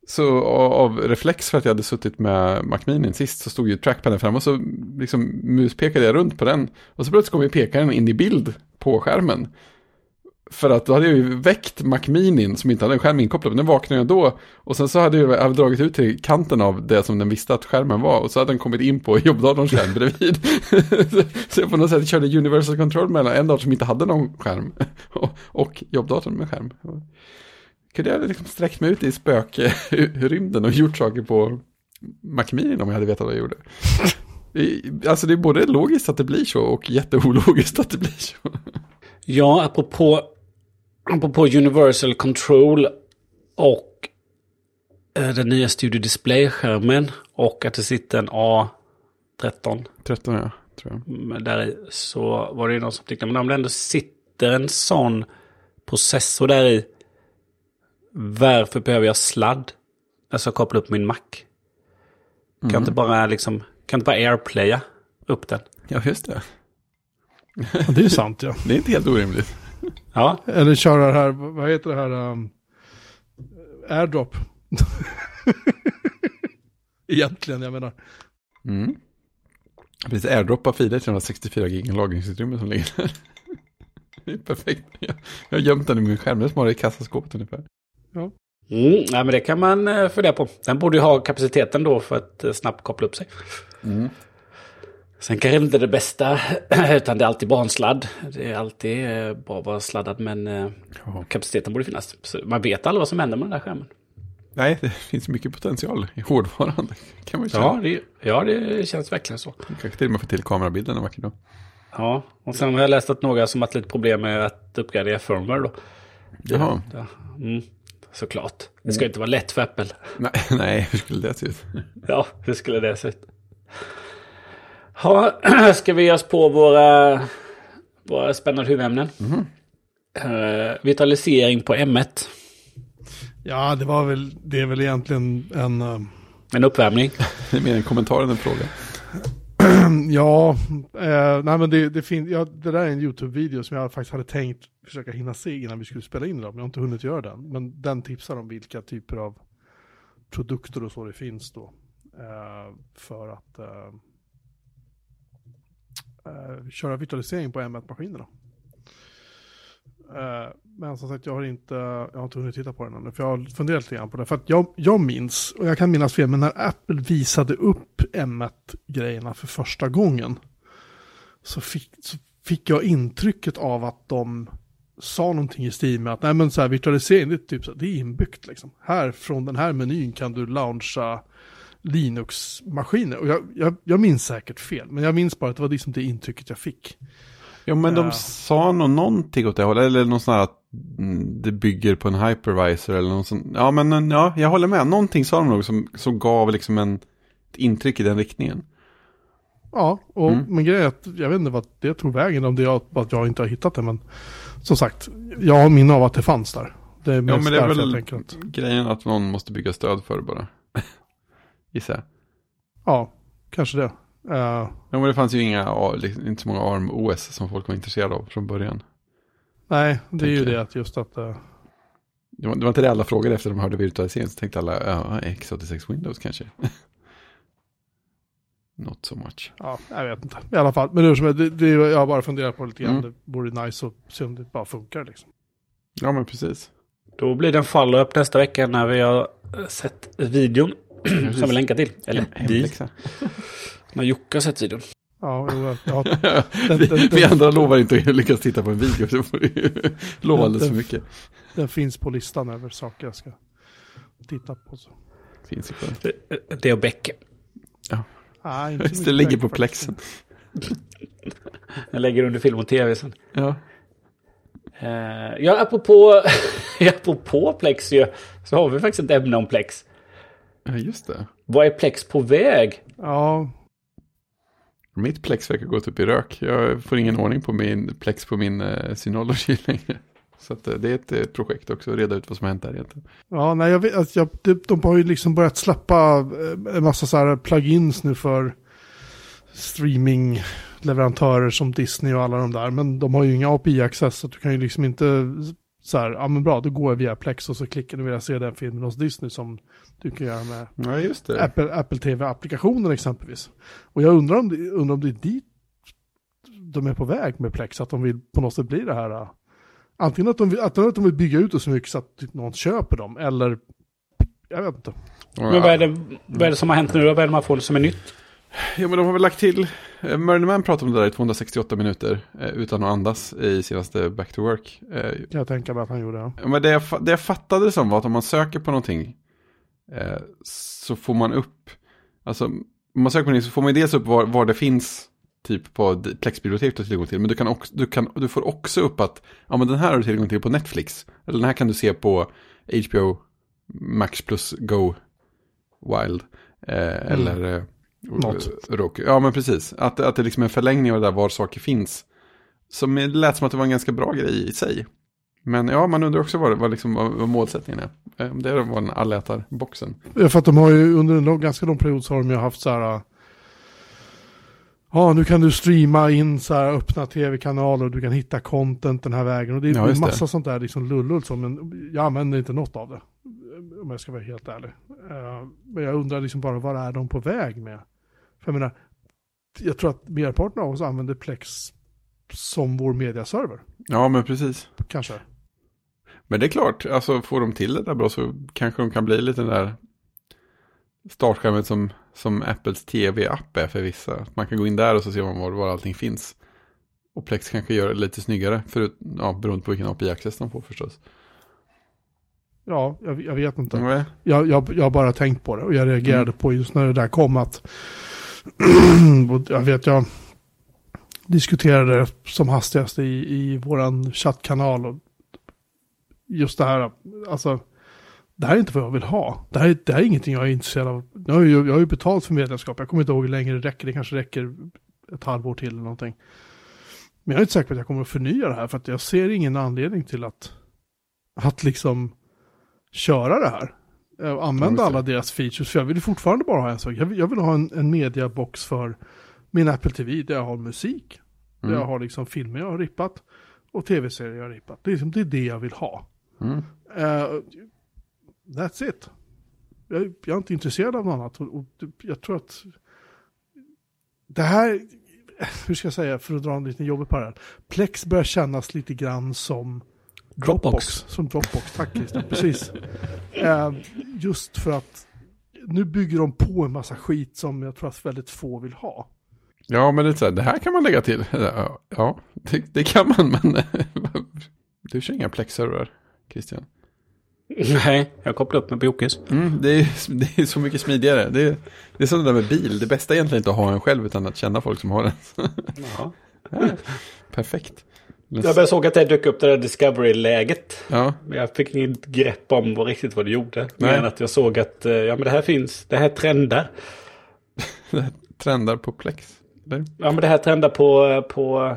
så av reflex för att jag hade suttit med Macminin sist så stod ju trackpaden fram och så liksom muspekade jag runt på den. Och så plötsligt kom ju pekaren in i bild på skärmen. För att då hade jag ju väckt MacMinin som inte hade en skärm inkopplad, men den vaknade jag då. Och sen så hade jag, jag hade dragit ut till kanten av det som den visste att skärmen var. Och så hade den kommit in på (laughs) jobbdatorns skärm bredvid. (laughs) så jag på något sätt körde universal control mellan en dator som inte hade någon skärm (laughs) och, och jobbdatorn med skärm. Kunde jag liksom sträckt mig ut i spökrymden och gjort saker på MacMinin om jag hade vetat vad jag gjorde. Alltså det är både logiskt att det blir så och jätteologiskt att det blir så. Ja, apropå, apropå Universal Control och eh, den nya Studio Display-skärmen och att det sitter en A13 13 ja, tror jag. Men där i så var det ju någon som tyckte, men om det ändå sitter en sån processor där i, varför behöver jag sladd? Alltså koppla upp min Mac. Kan jag inte bara liksom, kan jag inte bara airplaya upp den? Ja, just det. Ja, det är sant ja. (laughs) Det är inte helt orimligt. Ja, Eller köra det här, vad heter det här, um, airdrop. (laughs) Egentligen, jag menar. Mm. Precis, airdroppa filer till 164 gig lagringsutrymme som ligger där. (laughs) Det är perfekt. Jag jag har gömt den i min skärm, den det i kassaskåpet ungefär. mm, nej, men det kan man eh, fundera på. Den borde ju ha kapaciteten då för att eh, snabbt koppla upp sig. Mm. Sen kanske inte det bästa, (clears throat) utan det är alltid bra en sladd. Det är alltid eh, bra att vara sladdad, men eh, Ja. kapaciteten borde finnas. Så man vet aldrig vad som händer med den där skärmen. Nej, det finns mycket potential i hårdvaran. Kan man Ja, det, ja, det känns verkligen så. Kanske till och med få till kamerabilden en vacker dag. Ja, och sen har jag läst att några som haft lite problem med att uppgradera firmware då. Jaha. Ja, mm, såklart. Det ska inte vara lätt för Apple. Nej, (laughs) nej, hur skulle det se ut? Ja, hur skulle det se ut? Ja, (clears throat) ska vi ge oss på våra, våra spännande huvudämnen? Eh, vitalisering på M1. Ja, det var väl, det är väl egentligen en, um, En uppvärmning. (laughs) Det är mer en kommentar än en fråga. (clears throat) ja, eh, nej men det, det finns, ja, det där är en YouTube-video som jag faktiskt hade tänkt försöka hinna se innan vi skulle spela in idag, men jag har inte hunnit göra den. Men den tipsar om vilka typer av produkter och så det finns då. Eh, för att eh, eh, köra virtualisering på M1-maskinerna. Eh, men som sagt, jag har inte, jag har inte hunnit titta på den ännu. För jag har funderat lite grann på det. För att jag, jag minns, och jag kan minnas fel, men när Apple visade upp M1-grejerna för första gången. Så fick, så fick jag intrycket av att de sa någonting i stil med att nej men så här virtualisering, det är typ så, det är inbyggt liksom. Här från den här menyn kan du launcha Linux-maskiner. Och jag, jag, jag minns säkert fel, men jag minns bara att det var liksom det intrycket jag fick. Ja, men de Ja. sa nog någonting åt det hållet. Eller någon sån här att mm, det bygger på en hypervisor eller någon sån. Ja, men ja, jag håller med. Någonting sa de nog som, som gav liksom en, ett intryck i den riktningen. Ja, och, Mm. men grejen är att jag vet inte vad det tog vägen om det är att jag inte har hittat det. Men som sagt, jag har minne av att det fanns där. Det är Ja, mest men det är därför jag väl tänker att, grejen att någon måste bygga stöd för det bara. Gissar jag. ja, kanske det. Uh, Ja, men det fanns ju inga, liksom, inte så många ARM-OS som folk var intresserade av från början. nej, det är ju det att just att... eh, Det var, det var inte det alla frågade efter de hörde virtualisering. Så tänkte alla, ja, x86 Windows kanske. (laughs) Not so much. ja, jag vet inte. I alla fall, men hur som helst, det, det, jag har bara funderat på lite grann. Mm. Det vore nice att se om det bara funkar liksom. Ja, men precis. Då blir det en follow-up nästa vecka när vi har sett videon. Som vi länkar till. Eller vi. När Jocke har sett videon. Ja, jag, jag, (laughs) vi, den- vi andra lovar inte att lyckas titta på en video. Så får vi (laughs) lova alldeles för mycket. den finns på listan över saker jag ska titta på. Så. Finns ju kvar. Det och Bäcke. Nej, inte så Det ligger på plexen. Jag lägger under film och tv sen. Ja. Uh, ja, apropå, (laughs) apropå Plex ju, så har vi faktiskt ett ämne om Plex. Ja, just det. Vad är Plex på väg? Ja, Mitt plex verkar gå upp i rök. Jag får ingen ordning på min plex på min uh, Synology (laughs) längre. Så att, eh, det är ett eh, projekt också, att reda ut vad som har hänt där egentligen. ja nej, jag vet, att jag, de, de har ju liksom börjat släppa eh, en massa så här plugins nu för streamingleverantörer som Disney och alla de där. Men de har ju inga API-access så att du kan ju liksom inte så här, ja men bra, då går jag via Plex och så klickar du vill jag se den filmen hos Disney som du kan göra med Ja, just det. Apple, Apple TV-applikationen exempelvis. Och jag undrar om, det, undrar om det är dit de är på väg med Plex, att de vill på något sätt bli det här. äh, Antingen att de vill, antingen att de vill bygga ut det så mycket så att typ någon köper dem, eller jag vet inte. Men vad är, det, vad är det som har hänt nu då? Vad är det man får som är nytt? Ja, men de har väl lagt till. Eh, Murder Man pratade om det där i 268 minuter eh, utan att andas i senaste Back to Work. Eh, jag tänka mig att han gjorde. Ja. Men det jag, det jag fattade det som var att om man söker på någonting så får man upp, alltså om man söker på någonting så får man dels upp var, var det finns typ på Plex-biblioteket att tillgång till. Men du, kan också, du, kan, du får också upp att ja, men den här har du tillgång till på Netflix. Eller den här kan du se på HBO Max plus Go Wild. Eh, Eller eh, Något. Roku. Ja men precis. Att, att det liksom är en förlängning av det där var saker finns. Som lät som att det var en ganska bra grej i sig. Men ja, man undrar också vad, vad, liksom, vad, målsättningen är. Eh, Om det var en allätarboxen. Ja, För att de har ju under en lång, ganska lång period så har de ju haft så här. Ja, nu kan du streama in så här öppna tv-kanaler och du kan hitta content den här vägen. Och det är Ja, en just det. massa sånt där liksom lullull så, men jag använder inte något av det. Om jag ska vara helt ärlig. Eh, Men jag undrar liksom bara, vad är de på väg med? För jag menar, jag tror att merparten av oss använder Plex som vår mediaserver, Ja, men precis. kanske. Men det är klart, alltså får de till det där bra så kanske de kan bli lite den där startskärmen som, som Apples tv-app är för vissa. Man kan gå in där och så ser man var, var allting finns. Och Plex kanske gör det lite snyggare, förut, ja, beroende på vilken API-access de får förstås. Ja, jag, jag vet inte. Mm. Jag, jag, jag har bara tänkt på det och jag reagerade Mm. på just när det där kom att (clears throat) jag vet jag diskuterade det som hastigast i, i våran chattkanal och just det här, alltså det här är inte vad jag vill ha. Det här, är- det här är ingenting jag är intresserad av. Jag har ju, jag har ju betalt för medlemskap. Jag kommer inte ihåg hur länge det räcker. Det kanske räcker ett halvår till eller någonting. Men jag är inte säker på att jag kommer att förnya det här för att jag ser ingen anledning till att, att liksom köra det här. Eh, Och använda alla deras features. För jag vill fortfarande bara ha en sak. Jag vill, jag vill ha en, en mediabox för min Apple TV där jag har musik. Där Mm. jag har liksom filmer jag har rippat. Och tv-serier jag har rippat. Det är, liksom, det är det jag vill ha. Mm. Eh, that's it. Jag, jag är inte intresserad av något annat. Och, och jag tror att det här, (laughs) hur ska jag säga för att dra en liten jobbig parallell. Plex börjar kännas lite grann som Dropbox. Dropbox. Som Dropbox, tack Christian. Precis. (laughs) Eh, just för att nu bygger de på en massa skit som jag tror att väldigt få vill ha. Ja, men det, är så här, det här kan man lägga till. Ja, det, det kan man, men (laughs) du kör inga Plex-servrar, Christian. Nej, jag kopplar upp på Jockes. Mm, det, är, det är så mycket smidigare. Det är, det är som det där med bil. Det bästa är egentligen inte att ha en själv utan att känna folk som har den. (laughs) Ja. Perfekt. Jag bara såg att det dök upp det där Discovery-läget. Ja, Men jag fick inget grepp om vad, riktigt vad det gjorde. Nej. Men att jag såg att eh, ja, men det här finns, det här trendar. (laughs) trendar på Plex. Eller? Ja, men det här trendar på, på,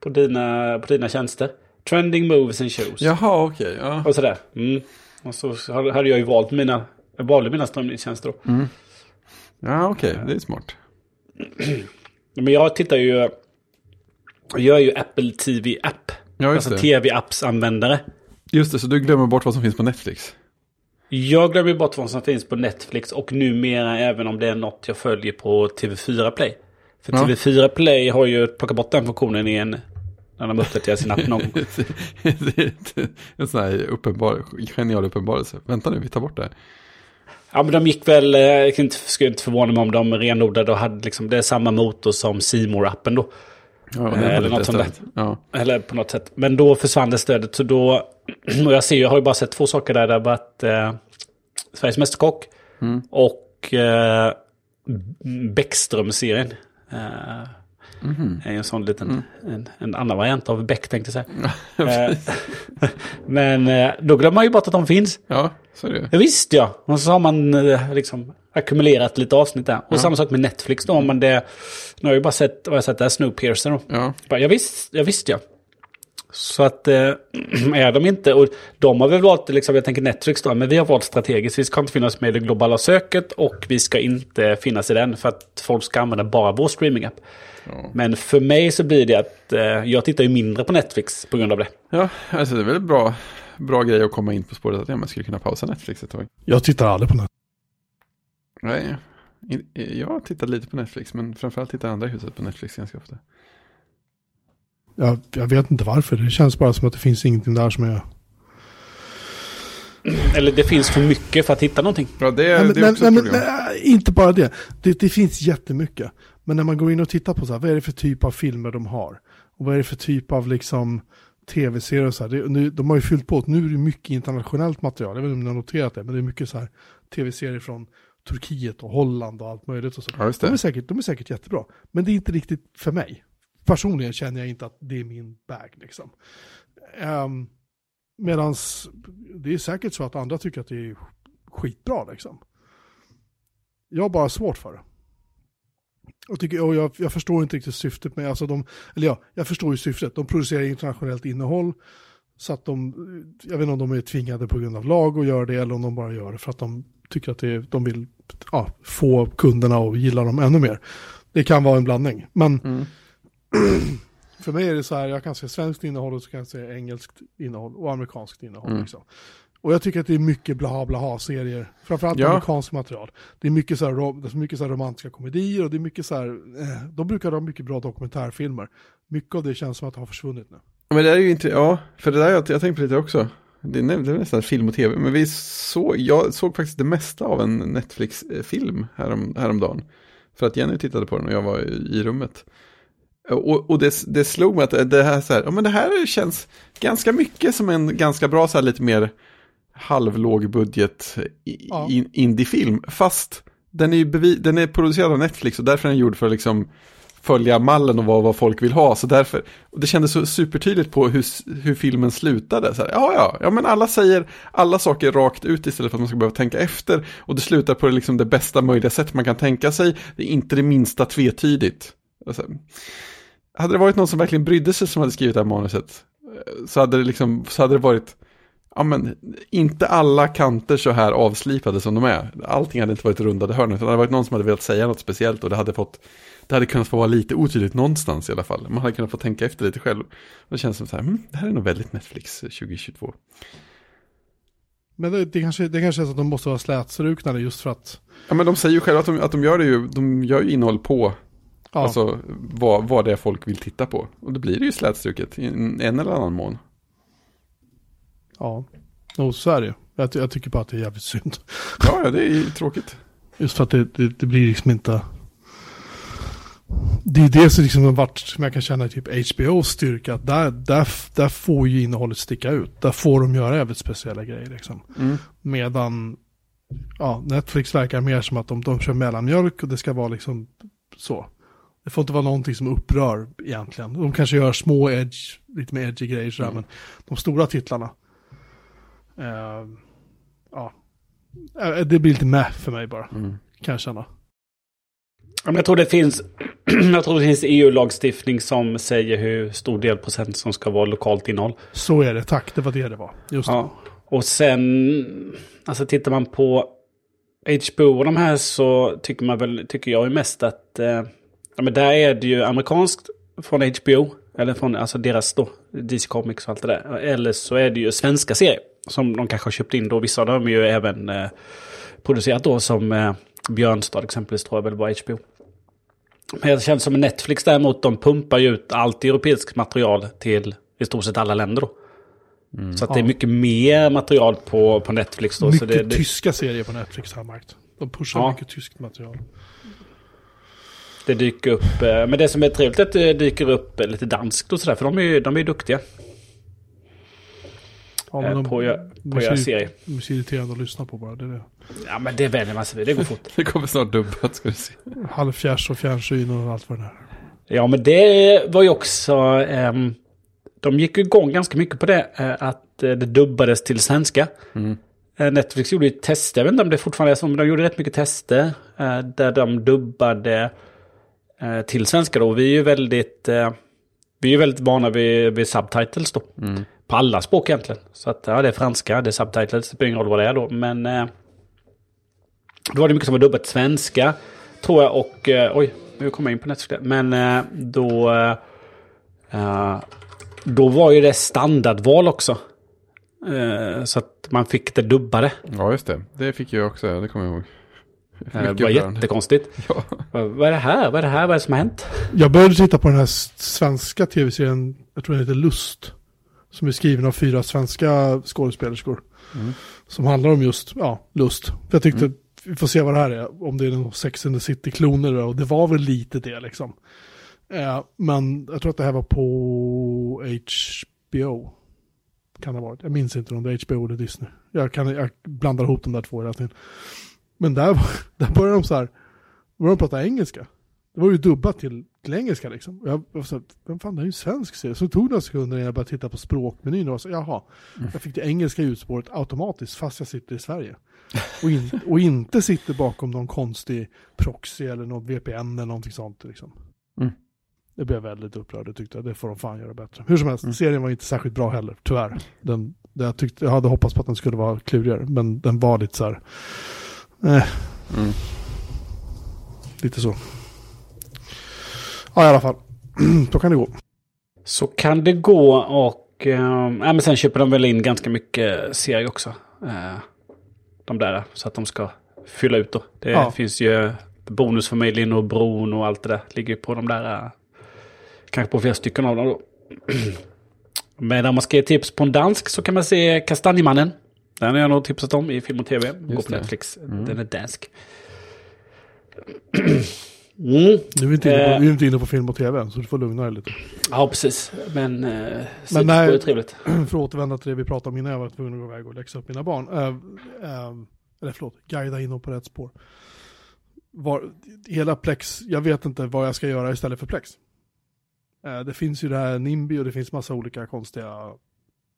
på, dina, på dina tjänster. Trending moves and shows. Jaha, okej. ja. Och sådär. Mm. Och så hade jag ju valt mina, jag valde mina strömningstjänster då. Ja, okej. Det är smart. (clears throat) Men jag tittar ju... Jag är ju Apple TV-app. Ja, Alltså tv-appsanvändare. Just det, så du glömmer bort vad som finns på Netflix. Jag glömmer bort vad som finns på Netflix och numera även om det är något jag följer på TV4 Play. För Ja. TV4 Play har ju plockat bort den funktionen i en... När de uppdaterar sin app någon gång. (laughs) en sån här uppenbar, genial uppenbarelse. Vänta nu, vi tar bort det här. Ja men de gick väl, eh, jag skulle inte förvåna mig om de renodlade och hade liksom, det är samma motor som C appen då. Ja, det eller något där. istället. Ja. Eller på något sätt. Men då försvann det stödet. Så då, (clears throat) och jag ser, jag har ju bara sett två saker där. Det har varit eh, Sveriges Mästerkock Mm. och eh, Bäckström-serien. Eh, Är en sån liten, Mm. en, en annan variant av Beck tänkte jag säga. (laughs) Eh, (laughs) Men eh, då glömmer man ju bort att de finns. ja, så är det ju. Ja, visst ja. Och så har man eh, liksom ackumulerat lite avsnitt där. Och samma sak med Netflix då. Men det, nu har jag ju bara sett, har jag sett där, Snowpiercer då. Ja. Bara, Ja, visst, ja, visst ja. Så att eh, (clears throat) är de inte, och de har väl valt, liksom, jag tänker Netflix då, men vi har valt strategiskt. Vi ska inte finnas med i det globala söket och vi ska inte finnas i den för att folk ska använda bara vår streamingapp. Ja. Men för mig så blir det att eh, jag tittar ju mindre på Netflix på grund av det. ja, alltså det är väl en bra, bra grej att komma in på spåret att ja, man skulle kunna pausa Netflix ett tag. Jag tittar aldrig på Netflix. Nej, jag tittar lite på Netflix, men framförallt tittar andra huset på Netflix ganska ofta. Jag, jag vet inte varför. Det känns bara som att det finns ingenting där som är... (clears throat) Eller det finns för mycket för att hitta någonting. Ja, det, Nej, det är nej, också nej, ett men, problem. nej, inte bara det. det. Det finns jättemycket. Men när man går in och tittar på så här, vad är det för typ av filmer de har? Och vad är det för typ av liksom tv-serier och så här. Det, nu, de har ju fyllt på. Nu är det mycket internationellt material. Jag vet inte om ni har noterat det. Men det är mycket så här tv-serier från Turkiet och Holland och allt möjligt. Och så. Ja, De, är säkert, de är säkert jättebra. Men det är inte riktigt för mig. Personligen känner jag inte att det är min bag liksom. Um, medans det är säkert så att andra tycker att det är skitbra liksom. Jag har bara svårt för det. Och, tycker, och jag, jag förstår inte riktigt syftet med, alltså de, eller ja, jag förstår ju syftet. De producerar internationellt innehåll. Så att de, jag vet inte om de är tvingade på grund av lag att göra det eller om de bara gör det för att de tycker att det, de vill ja, få kunderna att gilla dem ännu mer. Det kan vara en blandning. Men Mm. (clears throat) för mig är det så här, jag kan se svenskt innehåll och så kan jag se engelskt innehåll och amerikanskt innehåll. Mm. Liksom. Och jag tycker att det är mycket blaha blaha serier. Framförallt Ja. amerikanskt material. Det är mycket så här, mycket så romantiska komedier och det är mycket så här, eh, de brukar ha mycket bra dokumentärfilmer. Mycket av det känns som att det har försvunnit nu. Men det är ju inte, ja, för det där jag, jag tänkte på lite också. Det är, det är nästan film och tv, men vi såg, jag såg faktiskt det mesta av en Netflix-film härom, häromdagen. För att Jenny tittade på den och jag var i, i rummet. Och, och det, det slog mig att det här, så här, ja men det här känns ganska mycket som en ganska bra, så här lite mer halvlåg budget i- Ja. in, indiefilm. Fast den är, bevi, den är producerad av Netflix och därför är den gjord för att liksom följa mallen och vad, vad folk vill ha. Så därför, och det kändes så supertydligt på hur, hur filmen slutade. Så här, ja, ja, ja, men alla säger alla saker rakt ut istället för att man ska behöva tänka efter. Och det slutar på liksom det bästa möjliga sätt man kan tänka sig. Det är inte det minsta tvetydigt. Alltså, hade det varit någon som verkligen brydde sig som hade skrivit det här manuset eh, så hade det, liksom, så hade det varit, ja men, inte alla kanter så här avslipade som de är. Allting hade inte varit rundade hörn, utan det hade varit någon som hade velat säga något speciellt och det hade fått, det hade kunnat få vara lite otydligt någonstans i alla fall. Man hade kunnat få tänka efter lite själv. Och det känns som så här, hm, det här är nog väldigt Netflix 2022. Men det, det, kanske, det kanske är så att de måste vara slätstrukna just för att, Ja men de säger ju själva att de, att de gör det ju, de gör ju innehåll på ja, Alltså vad, vad det är folk vill titta på. Och då blir det ju slätstruket i en, en eller annan mån. Ja. No, så är det jag, jag tycker bara att det är jävligt synd. Ja, ja, det är ju tråkigt. Just för att det, det, det blir liksom inte... Det är det som liksom varit, som jag kan känna, typ HBO's styrka. Att där, där, där får ju innehållet sticka ut. Där får de göra jävligt speciella grejer liksom. Mm. Medan ja, Netflix verkar mer som att de, de kör mellanmjölk och det ska vara liksom så. Det får inte vara någonting som upprör egentligen. De kanske gör små edge, lite mer edgy grejer sådär, Mm. men de stora titlarna. Eh, ja, Eh, det blir lite med för mig bara, Mm. kan jag känna. Jag tror det finns, (clears throat) jag tror det finns EU-lagstiftning som säger hur stor del procent som ska vara lokalt innehåll. Så är det, tack, det var det det var. Just. Ja. Och sen, alltså tittar man på HBO och de här så tycker man väl, tycker jag ju mest att eh, Ja, men där är det ju amerikanskt från HBO. Eller från alltså deras då, DC Comics och allt det där. Eller så är det ju svenska serier. Som de kanske har köpt in då. Vissa av dem är ju även eh, producerat då som eh, Björnstad exempelvis tror jag väl var HBO. Men det känns som Netflix däremot, de pumpar ju ut allt europeiskt material till i stort sett alla länder då. Så att det är Ja. mycket mer material på, på Netflix då. Mycket så det, det, tyska serier på Netflix har jag märkt. De pushar Ja. mycket tyskt material. det dyker upp. eh, Men det som är trevligt är att det dyker upp lite danskt och sådär. För de är ju de är ju duktiga Ja, eh, de, på, göra- de på är göra serier. De är irriterande att lyssna på bara. Det är det. Ja men det vänjer man sig vid. Det går fort. (laughs) Det kommer snart dubbat ska du se. Halvfjärs och fjärrsyn och allt vad det är. Ja, men det var ju också... ehm, de gick igång ganska mycket på det, eh, att eh, det dubbades till svenska. Mm. Netflix gjorde ju tester, jag vet inte om det fortfarande är så, men de gjorde rätt mycket tester där de dubbade till svenska då. Vi är ju väldigt, vi är ju väldigt vana vid, vid subtitles då. Mm. På alla språk egentligen. Så att ja, det är franska, det är subtitles, det spelar ingen roll vad det är då. Men eh, då var det mycket som var dubbat svenska, tror jag. Och eh, oj, nu kommer jag in på Netflix. Men eh, då, eh, eh, då var ju det standardval också. Eh, så att man fick det dubbade. Ja, just det. Det fick jag också, det kommer jag ihåg. Eh, Det var jättekonstigt. (laughs) Ja. Vad är det här? Vad är det här? Vad är det som har hänt? Jag började titta på den här svenska tv-serien, jag tror den heter Lust. Som är skriven av fyra svenska skådespelerskor. Mm. Som handlar om just, ja, lust. För jag tyckte, vi får se vad det här är. Om det är någon Sex and the City-kloner och det var väl lite det liksom. Eh, men jag tror att det här var på HBO. Kan det ha varit. Jag minns inte om det är HBO eller Disney. Jag, kan, jag blandar ihop de där två hela tiden. Men där, (laughs) där började de så här, började de prata engelska. Det var ju dubbat till, till engelska liksom. Jag var så vem fan det är ju en svensk serie. Så det tog några sekunder innan jag började titta på språkmenyn och var så, jaha. Jag fick det engelska ljudspåret automatiskt fast jag sitter i Sverige. Och, in, och inte sitter bakom någon konstig proxy eller något VPN eller någonting sånt liksom. Mm. Det blev väldigt upprörd och tyckte att det får de fan göra bättre. Hur som helst, serien var inte särskilt bra heller, tyvärr. Den, det jag, tyckte, jag hade hoppats på att den skulle vara klurigare, men den var lite så här, eh, Mm. lite så. Ja, i alla fall. (clears throat) Då kan det gå. Så kan det gå och... Eh, men sen köper de väl in ganska mycket serier också. Eh, de där, så att de ska fylla ut då. Det Ja. finns ju Bonusfamiljen och Bron och allt det där. Ligger på de där. eh, Kanske på flera stycken av dem då. (clears throat) Men om man ska ge tips på en dansk så kan man se Kastanjemannen. Den har jag nog tipsat om i film och tv. Går på det. Netflix. Mm. Den är dansk. (clears throat) Mm. Nu är vi inte inne på, Eh. vi inte inne på film och tv än, så du får lugna dig lite. Ja, precis. Men, eh, Men det nej. är trevligt. (clears throat) För att återvända till det vi pratade om innan jag var tvungen att gå iväg och läxa upp mina barn. Eh, eh, eller förlåt, guida in dem på rätt spår. Var, hela Plex, jag vet inte vad jag ska göra istället för Plex. Eh, det finns ju det här NIMBY och det finns massa olika konstiga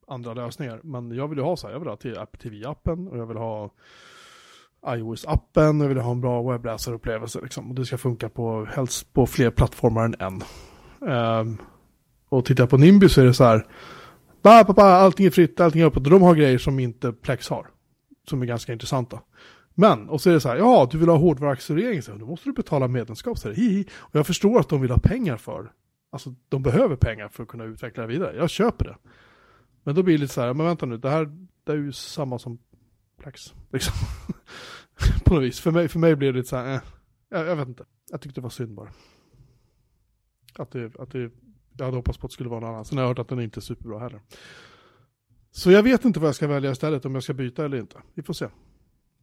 andra lösningar. Men jag vill ju ha så här, jag vill ha till App TV-appen och jag vill ha iOS-appen och jag vill ha en bra webbläsarupplevelse. Liksom. Och det ska funka på, helst på fler plattformar än en. Um, och tittar jag på NIMBY så är det så här, bah, bah, bah, allting är fritt, allting är öppet. Och de har grejer som inte Plex har. Som är ganska intressanta. Men, och så är det så här, ja, du vill ha hårdvaruaccelerering, så då måste du betala medlemskap. Så här, hihi. Och jag förstår att de vill ha pengar för, alltså de behöver pengar för att kunna utveckla det vidare. Jag köper det. Men då blir det lite så här, men vänta nu, det här det är ju samma som Plex. Liksom. (laughs) (laughs) På något vis. För mig, för mig blev det lite så här, eh, jag, jag vet inte. Jag tyckte det var synd bara. Att det, att det, jag hade hoppats på att det skulle vara någon annan. Sen har jag hört att den inte är superbra heller. Så jag vet inte vad jag ska välja istället, om jag ska byta eller inte. Vi får se.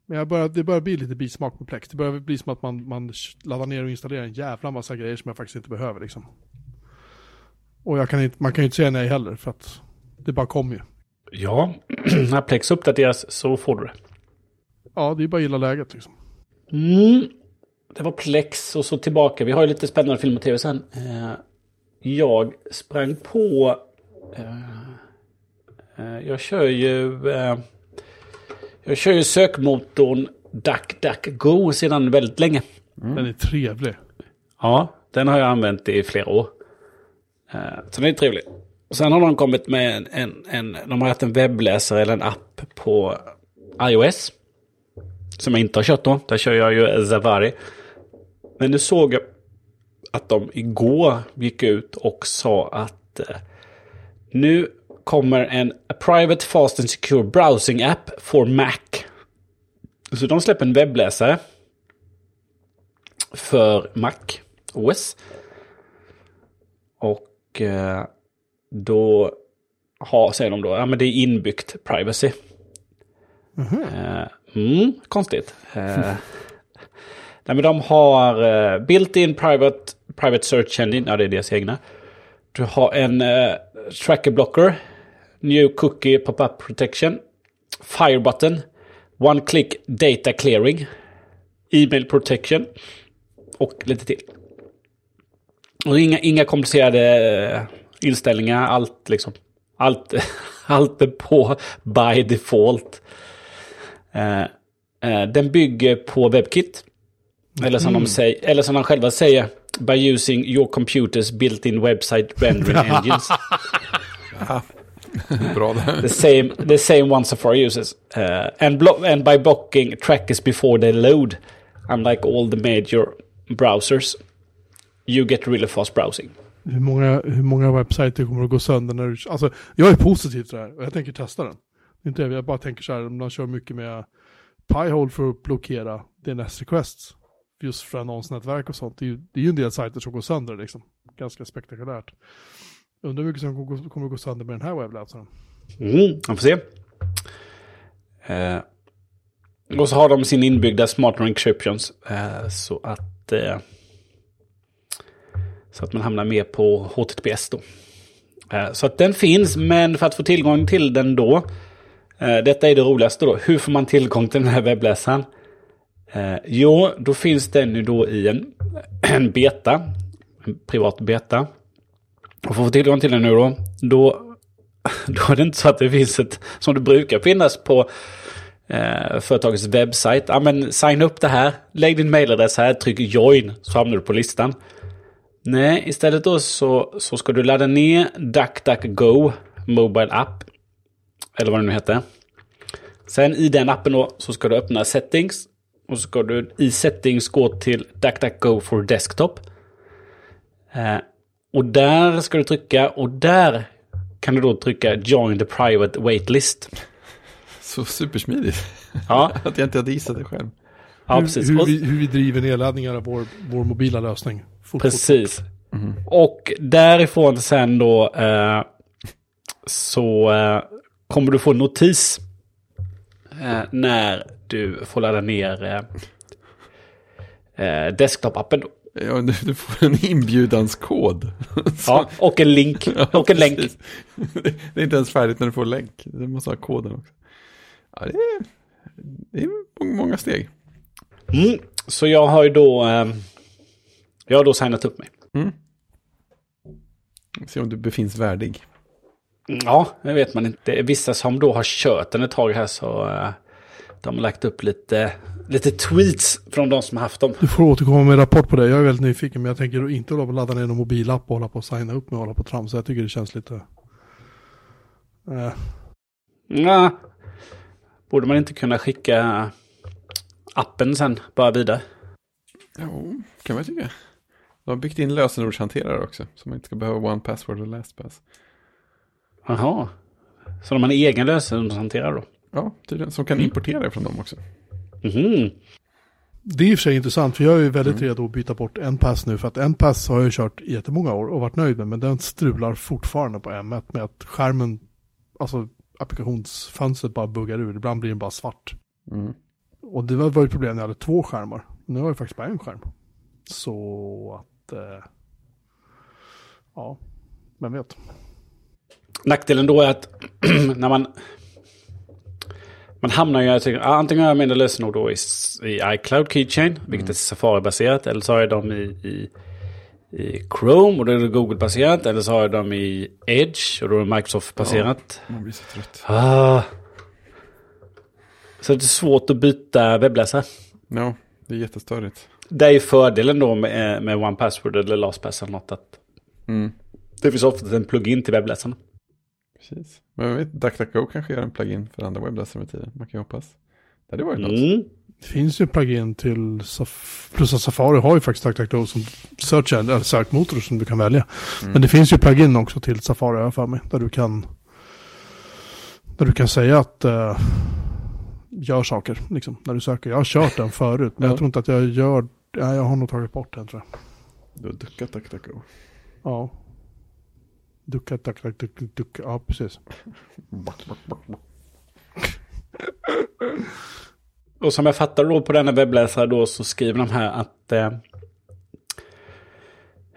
Men jag börjar, det börjar bli lite bismak på Plex. Det börjar bli som att man, man laddar ner och installerar en jävla massa grejer som jag faktiskt inte behöver liksom. Och jag kan inte, man kan ju inte säga nej heller, för att det bara kommer ju. Ja, (clears throat) när Plex uppdateras så får du det. Ja, det är bara att gilla läget liksom. Mm. Det var Plex och så tillbaka. Vi har ju lite spännande film och tv sen. Eh, jag sprang på... Eh, eh, jag kör ju... Eh, jag kör ju sökmotorn DuckDuckGo sedan väldigt länge. Den är trevlig. Ja, den har jag använt i flera år. Eh, så den är trevlig. Och sen har de kommit med en, en, en, de har haft en webbläsare eller en app på iOS. Som jag inte har kört då. Där kör jag ju Zavari. Men nu såg jag att de igår gick ut och sa att eh, nu kommer en Private Fast and Secure Browsing App for Mac. Så de släpper en webbläsare för Mac OS. Och eh, då har, säger de då, ja men det är inbyggt privacy. Eh, mm, konstigt. Eh, (laughs) nej men de har uh, built-in private, private search engine, ja det är deras egna. Du har en uh, tracker blocker, new cookie pop-up protection, fire button, one click data clearing, email protection och lite till. Och inga, inga komplicerade eh, inställningar, allt liksom. Allt, (laughs) allt är på by default. Eh, eh, den bygger på WebKit. Eller som, de säger, eller som de själva säger, by using your computers built-in website rendering (laughs) engines. Bra där. The same, the same one Safari uses. Uh, and, blo- and by blocking trackers before they load, unlike all the major browsers, you get really fast browsing. Hur många, hur många webbsajter kommer att gå sönder när du... Alltså, jag är positiv till det här och jag tänker testa den. Inte det, jag bara tänker så här, de kör mycket med Pi-hole för att blockera DNS requests. Just för annonsnätverk och sånt. Det är, ju, det är ju en del sajter som går sönder liksom. Ganska spektakulärt. Undrar hur mycket som kommer, kommer att gå sönder med den här webbläsaren. Mm, man får se. Eh, och så har de sin inbyggda smart encryptions. Eh, så att... Eh, så att man hamnar mer på HTTPS då. Eh, så att den finns, men för att få tillgång till den då. Eh, detta är det roligaste då. Hur får man tillgång till den här webbläsaren? Eh, jo, då finns den ju då i en, (clears throat) en beta. En privat beta. Och för att få tillgång till den nu då, då, (laughs) då är det inte så att det finns ett, som det brukar finnas på eh, företagets webbsajt. Ja men signa upp det här, lägg din mailadress här, tryck join så hamnar du på listan. Nej, istället då så, så ska du ladda ner DuckDuckGo Mobile App. Eller vad det nu heter. Sen i den appen då så ska du öppna settings. Och så ska du i settings gå till DuckDuckGo for Desktop. Eh, och där ska du trycka och där kan du då trycka Join the Private Waitlist. Så supersmidigt. Ja, (laughs) Att jag inte hade gissat det själv. ja hur, precis. hur, Och- vi, hur vi driver nedladdningar av vår, vår mobila lösning. Fort, Precis. Och därifrån sen då eh, så eh, kommer du få en notis eh, när du får ladda ner eh, eh, desktop-appen. då. Ja, du, får en inbjudanskod. (laughs) Ja, och en link. (laughs) och en länk. (laughs) Det, är inte ens färdigt när du får länk. Du måste ha koden också. Ja, det är, det är många- steg. Mm. Så jag har ju då, eh, jag har då signat upp mig. Se om du befinns värdig. Ja, det vet man inte. Vissa som då har kört den ett tag här så eh, de har lagt upp lite, lite tweets från de som har haft dem. Du får återkomma med rapport på det. Jag är väldigt nyfiken men jag tänker inte ladda ner någon mobilapp och hålla på att signa upp med och hålla på och tramsa. Jag tycker det känns lite... Eh, Ja, borde man inte kunna skicka appen sen bara vidare? Jo, kan man tycka. De har byggt in lösenordshanterare också. Så man inte ska behöva one password och lastpass. Jaha. Så de har en egen lösenordshanterare då? Ja, tydligen. Som kan importera från dem också. Mhm. Det är i och för sig intressant för jag är väldigt redo att byta bort en pass nu för att en pass har jag kört i jättemånga år och varit nöjd med men den strular fortfarande på M1 med att skärmen, alltså applikationsfönstret bara buggar ur, ibland blir den bara svart. Mm. Och det var var ett problem när jag hade två skärmar. Nu har jag faktiskt bara en skärm. Så att, eh, ja, vem vet. Nackdelen då är att (clears throat) när man... Man hamnar ju, antingen har jag mina lösenord då i, i iCloud Keychain, vilket är Safari-baserat, eller så har jag dem i, i, i Chrome och då är det Google-baserat, eller så har jag dem i Edge och då är det Microsoft-baserat. Man blir så trött. Ah. Så det är svårt att byta webbläsare. Ja, det är jättestörigt. Det är ju fördelen då med, med One Password eller LastPass eller något att Mm. det finns ofta en plugin till webbläsaren. Precis. Men jag vet, DuckDuckGo kanske gör en plugin för andra webbläsare med tiden. Man kan ju hoppas. Det hade varit något. Mm. Det finns ju plugin till, Saf- plus att Safari har ju faktiskt DuckDuckGo som search eller sökmotor som du kan välja. Men det finns ju plugin också till Safari jag för mig, där du kan där du kan säga att uh, gör saker, liksom, när du söker. Jag har kört den förut, men Ja. jag tror inte att jag gör, ja, jag har nog tagit bort den tror jag. Du har duckat DuckDuckGo. Ja. Ducka, ducka, ducka, ducka, ja precis. Och som jag fattar då på denna webbläsare då så skriver de här att eh,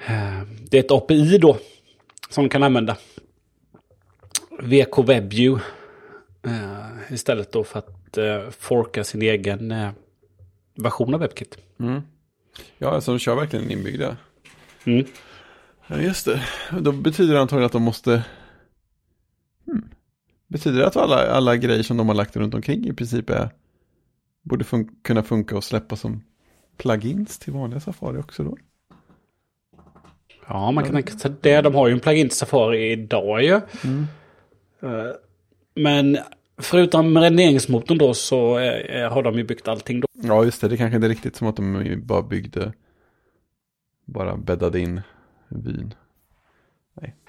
eh, det är ett API då som de kan använda. VK WebView eh, istället då för att eh, forka sin egen eh, version av WebKit. Mm. Ja, alltså de kör verkligen inbyggda. Mm. Ja, just det. Då betyder det antagligen att de måste... Hmm. Betyder det att alla, alla grejer som de har lagt runt omkring i princip är... Borde fun- kunna funka och släppa som plugins till vanliga Safari också då? Ja, man kan tänka sig det. De har ju en plugin till Safari idag ju. Eh, Men förutom renderingsmotorn då så eh, har de ju byggt allting då. Ja, just det. Det kanske inte är riktigt som att de bara byggde... Bara bäddade in vyn.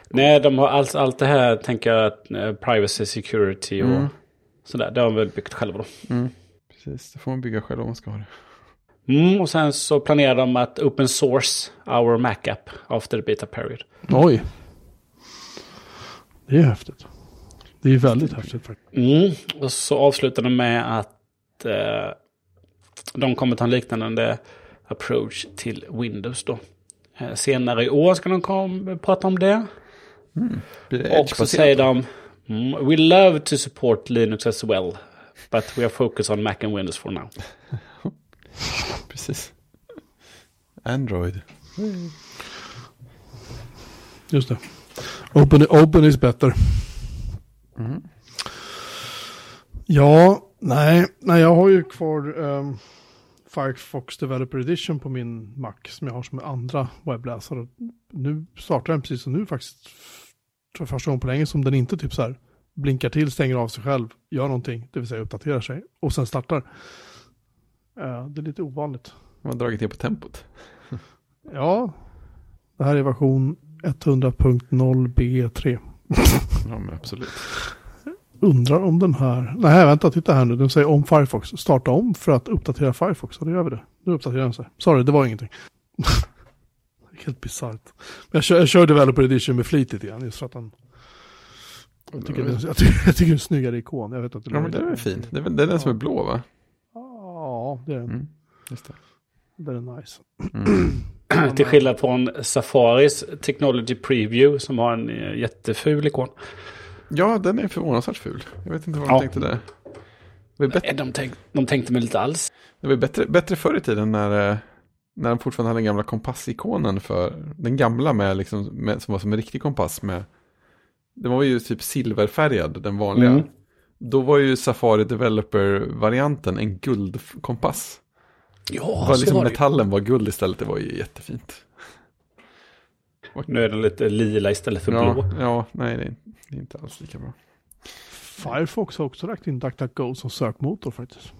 Nej, de har allt, allt det här, tänker jag, att, eh, privacy, security och Mm. sådär. Det har de väl byggt själva då. Mm. Precis, det får man bygga själv om man ska ha det. Mm, och sen så planerar de att open source our Mac app after the beta period. Oj. Det är häftigt. Det är väldigt häftigt faktiskt. Mm, och så avslutar de med att eh, de kommer ta en liknande approach till Windows då. Eh, senare i år ska de kom, prata om det. Det Och så säger de mm, We love to support Linux as well. But we are focused on Mac and Windows for now. (laughs) Precis. Android. Just det. Open, open is better. Mm. Ja, nej, nej, jag har ju kvar ehm, Firefox Developer Edition på min Mac som jag har som andra webbläsare. Nu startar den precis som nu faktiskt för första gången på länge som den inte typ så här blinkar till, stänger av sig själv, gör någonting, det vill säga uppdaterar sig och sen startar. Eh, det är lite ovanligt. De har dragit ner på tempot. (laughs) Ja, det här är version 100.0 B3. Ja, men absolut. Undrar om den här... Nej, vänta, titta här nu. Den säger om Firefox. Starta om för att uppdatera Firefox. Och då gör vi det. Nu uppdaterar den sig. Sorry, det var ingenting. (laughs) Helt bisarrt. Men jag kör, jag kör Developer Edition med flit lite grann. Just för att den... Jag tycker, den, jag, tycker, jag tycker det är en snyggare ikon. Jag vet det Ja, men den är fin. Det är, det är den som är blå, va? Ja, det är den. Mm. Just det. Det är nice. Mm. (clears throat) Till skillnad från Safaris Technology Preview som har en eh, jätteful ikon. Ja, den är förvånansvärt ful. Jag vet inte vad de Ja. tänkte där. Det var, bättre, De, tänk, de tänkte mig lite alls. det var bättre, bättre förr i tiden när, eh, när de fortfarande hade den gamla kompassikonen för den gamla med, liksom, med, som var som en riktig kompass med. Den var ju typ silverfärgad, den vanliga. Mm. Då var ju Safari Developer-varianten en guldkompass. Ja, var så liksom var det. metallen var guld istället, det var ju jättefint. Nu är den lite lila istället för blå. Ja, ja, nej det är, det inte alls lika bra. Firefox har också lagt in DuckDuckGo som sökmotor faktiskt.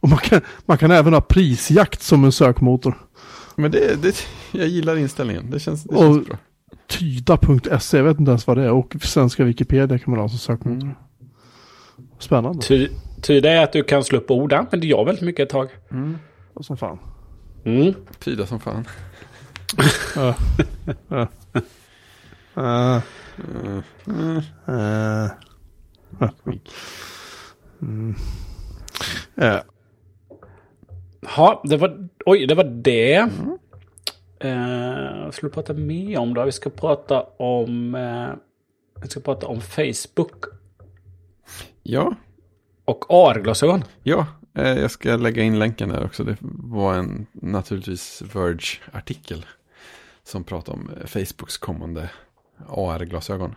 Och man kan, man kan även ha prisjakt som en sökmotor. Men det, det, jag gillar inställningen, det känns, det Och- känns bra. Tyda.se, jag vet inte ens vad det är. Och svenska Wikipedia kan man ha som sökmotor. Mm. Spännande. Ty, tyda är att du kan slå upp ord. Använde jag väldigt mycket ett tag. Mm. Och som fan. Mm. Tyda som fan. Ja. Ja. Ja. Mm. Mm. Ja. Mm. Det var, oj, det var det. Eh, vad ska vi prata mer om då? Vi ska prata om, eh, vi ska prata om Facebook Ja, och AR-glasögon. ja, eh, jag ska lägga in länken där också. Det var en naturligtvis Verge-artikel som pratar om Facebooks kommande AR-glasögon.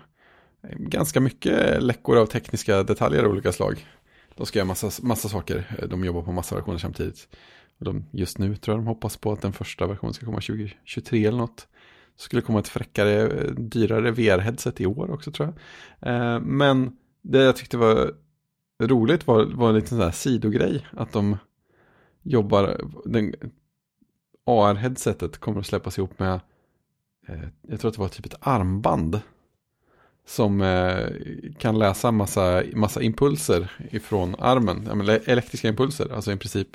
Ganska mycket läckor av tekniska detaljer av olika slag. De ska göra massa, massa saker. De jobbar på massa versioner samtidigt. De, just nu tror jag de hoppas på att den första versionen ska komma 2023 eller något. Det skulle komma ett fräckare, dyrare VR-headset i år också tror jag. Eh, men det jag tyckte var roligt var, var en liten sån här sidogrej. Att de jobbar, den, AR-headsetet kommer att släppas ihop med, Eh, jag tror att det var typ ett armband. Som eh, kan läsa massa, massa impulser ifrån armen, ja, men elektriska impulser, alltså i princip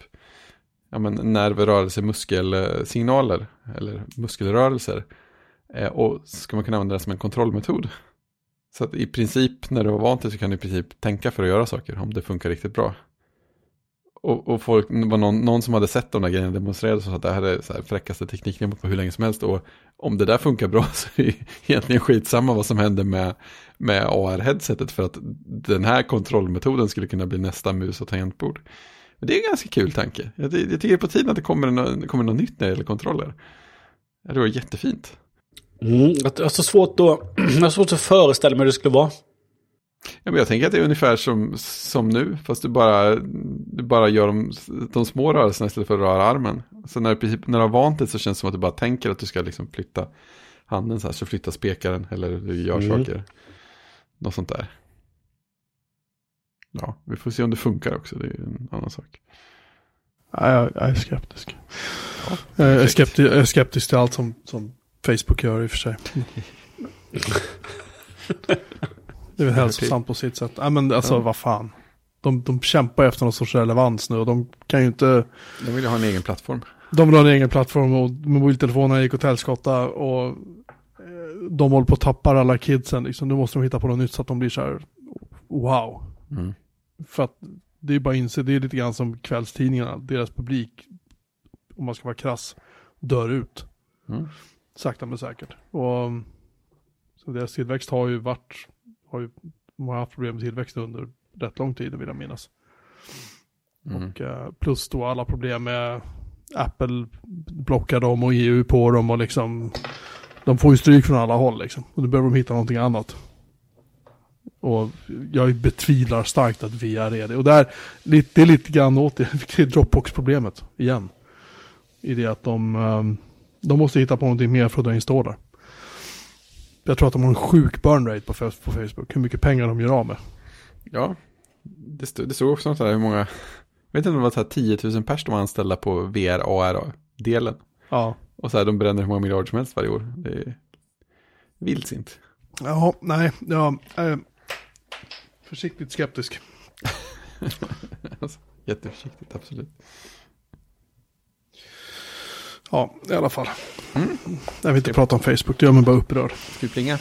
ja, men nervrörelse, muskelsignaler eller muskelrörelser. Eh, och ska man kunna använda det som en kontrollmetod. Så att i princip när du har vant dig så kan du i princip tänka för att göra saker om det funkar riktigt bra. Och, och folk, det var någon, någon, som hade sett de där grejerna demonstrerade och sa att det här är så här fräckaste tekniken på hur länge som helst. Och om det där funkar bra (laughs) så är det egentligen skitsamma vad som händer med, med AR-headsetet. För att den här kontrollmetoden skulle kunna bli nästa mus och tangentbord. Men det är en ganska kul tanke. Jag, jag tycker det är på tiden att det kommer, kommer något nytt när det gäller kontroller. Det var jättefint. Mm, jag har så svårt, (clears throat) jag har svårt att föreställa mig hur det skulle vara. Ja, men jag tänker att det är ungefär som, som nu, fast du bara, du bara gör de, de små rörelserna istället för att röra armen. Så när, när du har vant dig så känns det som att du bara tänker att du ska liksom flytta handen så här, så flytta spekaren eller du gör mm. saker. Något sånt där. Ja, vi får se om det funkar också, det är en annan sak. Ja, jag, jag är skeptisk. Ja, jag, är skeptisk jag är skeptisk till allt som, som Facebook gör i och för sig. (laughs) Det är väl hälsosamt på sitt sätt. Ja, men alltså ja. vad fan. De, de kämpar efter någon sorts relevans nu och de kan ju inte... De vill ju ha en egen plattform. De vill ha en egen plattform och mobiltelefonerna gick åt helskotta och eh, de håller på att tappa alla kidsen. Liksom, nu måste de hitta på något nytt så att de blir så här wow. Mm. För att det är bara att inse, det är lite grann som kvällstidningarna, deras publik, om man ska vara krass, dör ut. Mm. Sakta men säkert. Och så deras tillväxt har ju varit har ju har haft problem med tillväxt under rätt lång tid vill jag minnas. Mm. Och uh, plus då alla problem med Apple blockar dem och EU på dem och liksom de får ju stryk från alla håll liksom. Och nu behöver de hitta någonting annat. Och jag betvivlar starkt att VR är det. Och där, det är lite grann åt det, (laughs) Dropbox-problemet igen. I det att de, um, de måste hitta på någonting mer för att dra in stålar. Jag tror att de har en sjuk burn rate på, på Facebook. Hur mycket pengar de gör av med. Ja, det, stod, det stod också något där hur många, jag vet inte om det var så här 10 000 pers de anställda på VR AR-delen. Ja. Och så här, de bränner hur många miljarder som helst varje år. Det är vildsint. Ja, nej, ja, äh, försiktigt skeptisk. (laughs) alltså, jätteförsiktigt, absolut. Ja, i alla fall. Mm. Jag vill inte prata om Facebook, det gör mig bara upprörd. Ska vi plinga?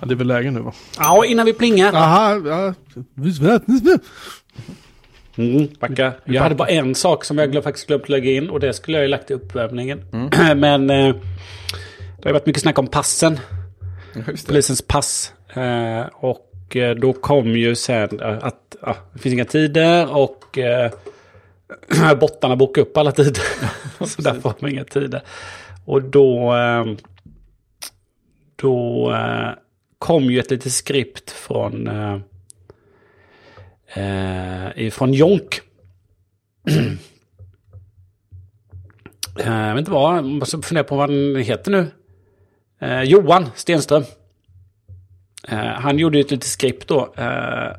Ja, det är väl läge nu va? Ja, innan vi plingar. Aha, ja. Mm, backa. Jag hade bara en sak som jag glöm, faktiskt glömt lägga in och det skulle jag ju lagt i uppvärmningen. Mm. (clears throat) Men eh, det har varit mycket snack om passen. Polisens pass. Eh, och eh, då kom ju sen att ja, det finns inga tider och eh, bottarna bokar upp alla tider. (laughs) så därför har man inga tider. Och då, ehm, då eh, kom ju ett litet skript från, eh, eh, från Jonk. (clears throat) Jag vet inte vad, jag måste fundera på vad han heter nu. Johan Stenström. Han gjorde ett litet skript då Eh,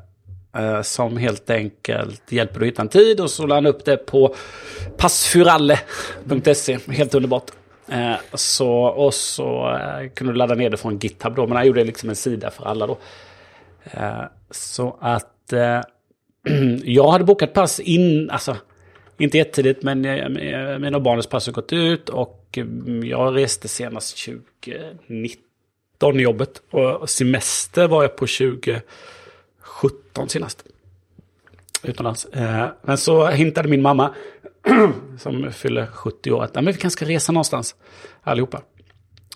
Eh, som helt enkelt hjälper dig att hitta en tid och så la han upp det på passfuralle.se. Helt underbart. Eh, så, och så eh, kunde du ladda ner det från GitHub då. Men han gjorde liksom en sida för alla då. så att (clears throat) jag hade bokat pass in, alltså inte jättetidigt men mina barnens pass har gått ut och mm, jag reste senast 2019 i jobbet. Och semester var jag på 20 17 senast. Utomlands. Eh, men så hintade min mamma, (clears throat) som fyller 70 år, att vi kanske ska resa någonstans allihopa.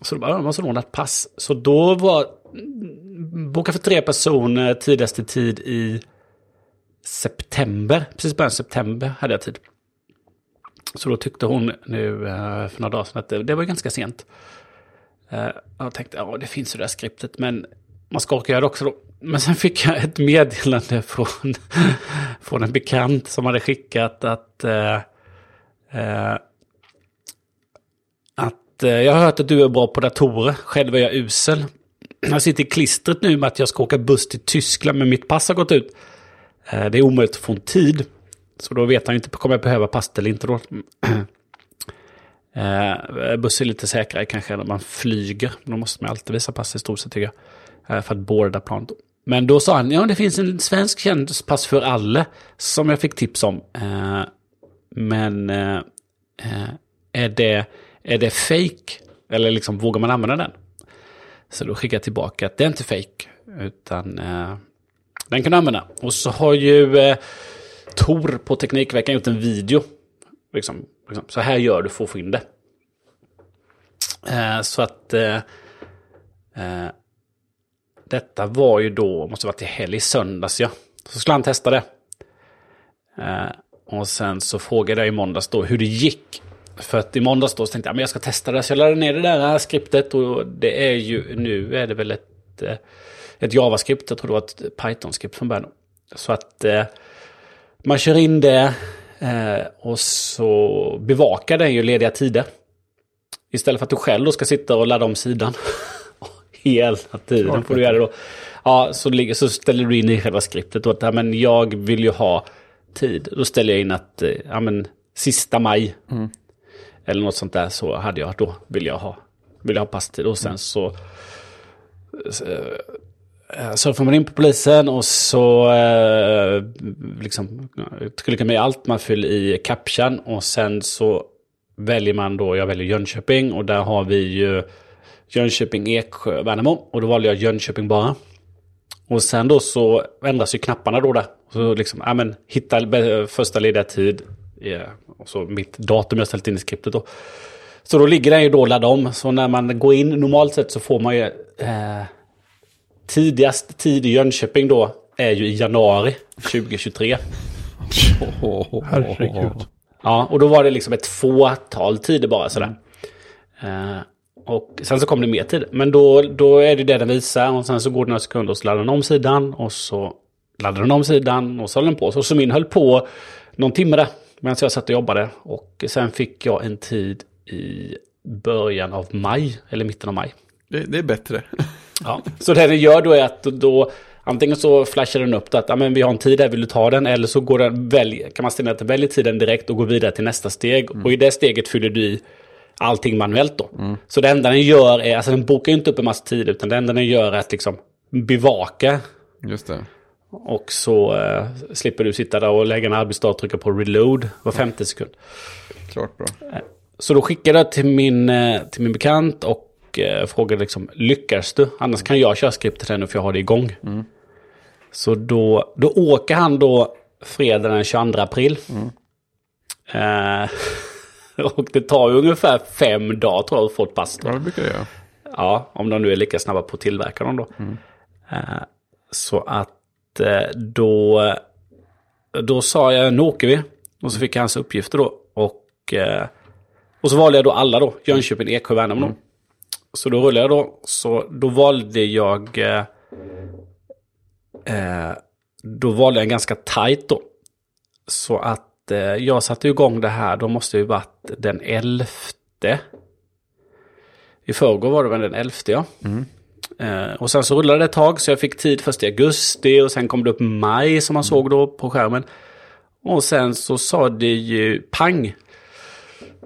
Så då bara, man måste låna ett pass. Så då var, mm, boka för tre personer tidigaste tid i september. Precis början av september hade jag tid. Så då tyckte hon nu eh, för några dagar sedan att det, det var ganska sent. Eh, jag tänkte, ja det finns ju det där skriptet, men man ska orka göra det också då. Men sen fick jag ett meddelande från, (laughs) från en bekant som hade skickat att... Eh, eh, att eh, jag har hört att du är bra på datorer, själv är jag usel. Jag sitter i klistret nu med att jag ska åka buss till Tyskland men mitt pass har gått ut. Eh, det är omöjligt att få en tid. Så då vet han inte, kommer jag behöva passet eller inte då? (clears throat) Eh, buss är lite säkrare kanske när man flyger. Då måste man alltid visa pass i stort sett tycker jag. Eh, för att boarda planet. Men då sa han, ja det finns en svensk kändispass för alla. Som jag fick tips om. Eh, men eh, eh, är, det, är det fake? Eller liksom vågar man använda den? Så då skickade jag tillbaka att det är inte fake. Utan eh, den kan du använda. Och så har ju eh, Tor på Teknikveckan gjort en video. Liksom, liksom, så här gör du för att få in det. Eh, så att eh, detta var ju då, måste varit i helg, i söndags ja. Så skulle han testa det. Eh, och sen så frågade jag i måndags då hur det gick. För att i måndags då så tänkte jag att jag ska testa det. Så jag laddade ner det där skriptet och det är ju, nu är det väl ett, eh, ett JavaScript. Jag tror det var ett Python-skript från början. Så att eh, man kör in det eh, och så bevakar den ju lediga tider. Istället för att du själv då ska sitta och ladda om sidan. (laughs) Hela tiden Klart, får du göra det då. Ja, så, så ställer du in i själva skriptet då att ja, men jag vill ju ha tid. Då ställer jag in att eh, ja, men, sista maj. Eller något sånt där så hade jag då, vill jag ha, vill jag ha passtid. Och sen så eh, surfar man in på polisen och så eh, liksom klickar man i allt. Man fyller i captchan och sen så väljer man då, jag väljer Jönköping och där har vi ju Jönköping, Eksjö, Värnamo. Och då valde jag Jönköping bara. Och sen då så ändras ju knapparna då där. Så liksom, ja men hitta första lediga tid. Ja, och så mitt datum jag ställt in i skriptet då. Så då ligger den ju då laddad om. Så när man går in normalt sett så får man ju eh, tidigast tid i Jönköping då är ju i januari 2023. (laughs) Herregud. Ja, och då var det liksom ett fåtal tider bara sådär. Eh, och sen så kom det mer tid. Men då, då är det det den visar. Och sen så går det några sekunder och så laddar den om sidan. Och så laddar den om sidan och så håller den på. Så, så min höll på någon timme där. Medan jag satt och jobbade. Och sen fick jag en tid i början av maj. Eller mitten av maj. Det, det är bättre. (laughs) Ja. Så det den gör då är att då antingen så flashar den upp att men vi har en tid där, vill du ta den? Eller så går den, välj, kan man ställa att den väljer tiden direkt och går vidare till nästa steg. Och i det steget fyller du i allting manuellt då. Så det enda den gör är, alltså den bokar ju inte upp en massa tid utan det enda den gör är att liksom bevaka. Just det. Och så eh, slipper du sitta där och lägga en arbetsdag och trycka på reload var femte sekund. Klart bra. Så då skickade jag till min, eh, till min bekant och eh, frågade liksom, lyckas du? Annars kan jag köra skriptet här nu för jag har det igång. Så då, då åker han då fredag den 22 april. Eh, (laughs) (laughs) och det tar ju ungefär fem dagar tror jag att få ett pass. Ja, det brukar jag göra. Ja, om de nu är lika snabba på att tillverka dem då. Eh, så att eh, då, då sa jag, nu åker vi. Och så fick jag hans uppgifter då. Och, eh, och så valde jag då alla då. Jönköping, Eksjö, Värnamo då. Så då rullade jag då. Så då valde jag... Eh, då valde jag en ganska tajt då. Så att eh, jag satte igång det här. Då måste det ju varit den 11. I förrgår var det väl den 11 ja. Eh, och sen så rullade det ett tag så jag fick tid först i augusti och sen kom det upp maj som man såg då på skärmen. Och sen så sa det ju pang.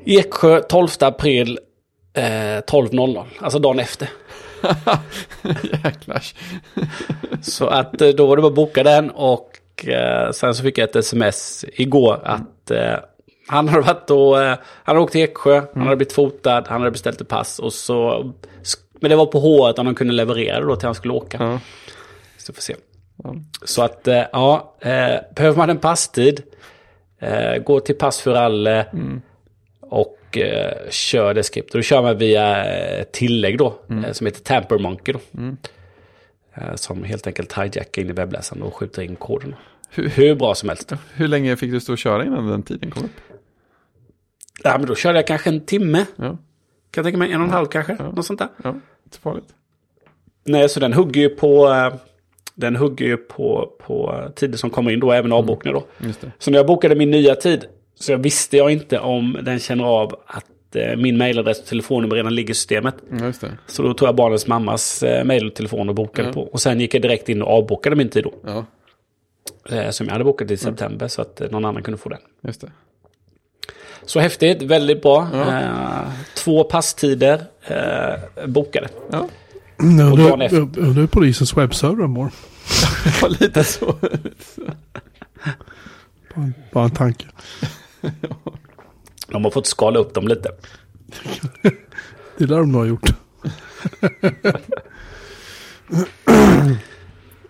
Eksjö 12 april eh, 12.00, alltså dagen efter. (laughs) Jäklar. Så att eh, då var det bara att boka den och eh, sen så fick jag ett sms igår att eh, han hade varit och, eh, han hade åkt till Eksjö, han hade blivit fotad, han hade beställt ett pass och så, men det var på H att han kunde leverera det då till han skulle åka. Ja. Så får se. Ja. Så att, eh, ja, eh, behöver man en passtid, eh, gå till Pass för alla och eh, kör det skriptet. Då kör man via tillägg då, eh, som heter Tamper Monkey då. Eh, som helt enkelt hijackar in i webbläsaren och skjuter in koden. Hur, Hur bra som helst. hur länge fick du stå och köra innan den tiden kom upp? Ja, men då körde jag kanske en timme. Ja, Kan jag tänka mig, en och en halv kanske. Något sånt där. ja inte farligt. Nej, så den hugger ju på, eh, den hugger ju på, på tider som kommer in då, även avbokningar då. Så när jag bokade min nya tid så visste jag inte om den känner av att min mailadress och telefonnummer redan ligger i systemet. Ja, just det. Så då tog jag barnens mammas eh, mail och telefon och bokade Ja. på. Och sen gick jag direkt in och avbokade min tid då. Ja, Eh, som jag hade bokat i september så att eh, någon annan kunde få den. Just det. Så häftigt, väldigt bra. Ja. Eh, två passtider eh, bokade. Ja, Undrar undrar hur polisens webbserver mår. (laughs) lite så. Bara, bara en tanke. De har fått skala upp dem lite. (laughs) (laughs) Det är där de nog har gjort.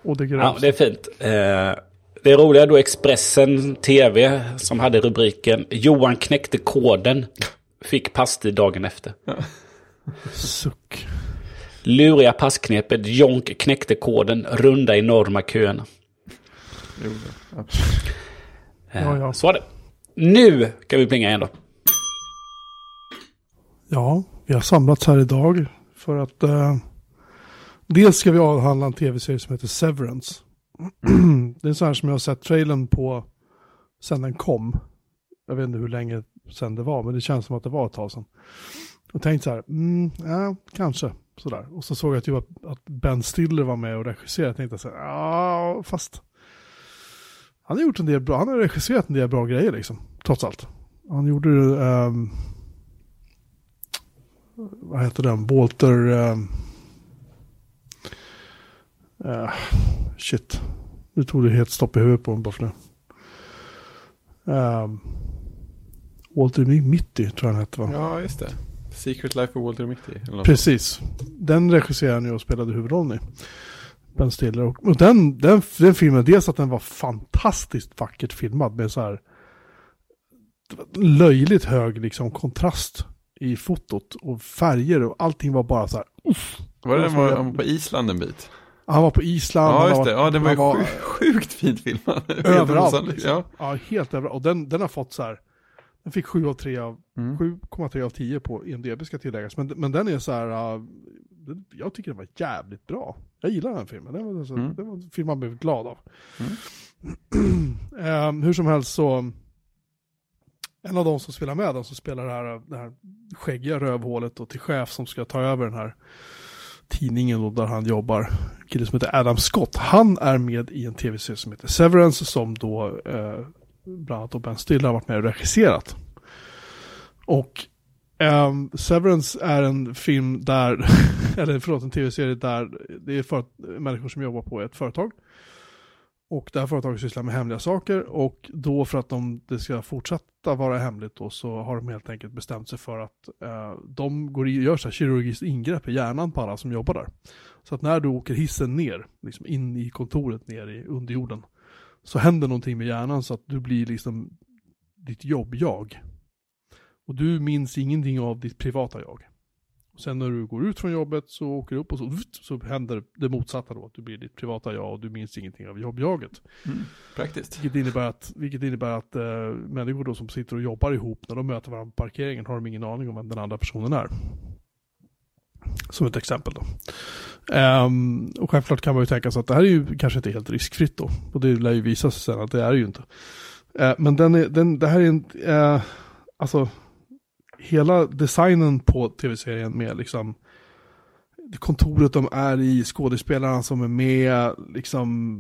Och det Ja, grävs. det är fint. Eh, det är roliga då Expressen TV som hade rubriken Johan knäckte koden. Fick passtid dagen efter. Suck. Luriga passknepet Jonk knäckte koden. Runda enorma köerna. Jo, det. Absolut. Eh, Ja, ja. Så var det. Nu kan vi plinga igen då. Ja, vi har samlats här idag för att eh, dels ska vi avhandla en tv-serie som heter Severance. (clears throat) det är en sån här som jag har sett trailern på sen den kom. Jag vet inte hur länge sen det var, men det känns som att det var ett tag sedan. Och tänkte så här, mm, ja, kanske sådär. Och så såg jag typ att, att Ben Stiller var med och regisserade. Jag tänkte så här, ja, fast han har gjort en del bra, han har regisserat en del bra grejer liksom, trots allt. Han gjorde um, vad heter den? Walter... ehm, eh, shit. Nu tog det helt stopp i huvudet på mig bara för det. Um, Walter Mitty tror jag han hette va? Ja, just det. Secret Life of Walter Mitty. Precis. Den regisserade han ju och spelade huvudrollen i. Ben Stiller. Och, och den, den, den filmen, dels att den var fantastiskt vackert filmad med så här löjligt hög liksom kontrast i fotot och färger och allting var bara så här. Uff. Var det den var, han var på Island en bit? Han var på Island. Ja, just var- det. Ja, den var han sjukt, sjukt fint filmad. (laughs) Överallt. Liksom. Ja. Ja. helt överallt. Och den, den har fått så här. Den fick 7 av 3 av, Mm. 7,3 av 10 på IMDB ska tilläggas. Men, men den är så här, uh, den- jag tycker den var jävligt bra. Jag gillar den filmen. Den var, alltså, Mm. den var en film man blev glad av. (clears throat) Ehm, hur som helst så, en av de som spelar med, den som spelar det här, det här skäggiga rövhålet och till chef som ska ta över den här tidningen då, där han jobbar, killen kille som heter Adam Scott, han är med i en tv-serie som heter Severance som då eh, bland annat då Ben Stiller har varit med och regisserat. Och ehm, Severance är en film där, (laughs) eller förlåt en tv-serie där det är för, människor som jobbar på ett företag. Och det här företaget sysslar med hemliga saker och då för att de, det ska fortsätta vara hemligt då så har de helt enkelt bestämt sig för att eh, de går i, gör så här kirurgiskt ingrepp i hjärnan på alla som jobbar där. Så att när du åker hissen ner, liksom in i kontoret ner i underjorden, så händer någonting med hjärnan så att du blir liksom ditt jobb-jag. Och du minns ingenting av ditt privata jag. Och sen när du går ut från jobbet så åker du upp och så, så händer det motsatta då, att du blir ditt privata jag och du minns ingenting av jobbjaget. Mm. Praktiskt. Vilket innebär att, vilket innebär att eh, människor då som sitter och jobbar ihop, när de möter varandra på parkeringen har de ingen aning om vem den andra personen är. Som ett exempel då. Ehm, och självklart kan man ju tänka sig att det här är ju kanske inte helt riskfritt då. Och det lär ju visa sig sen att det är det ju inte. Eh, men den är, den, det här är en, eh, alltså, hela designen på tv-serien med liksom kontoret de är i, skådespelarna som är med, liksom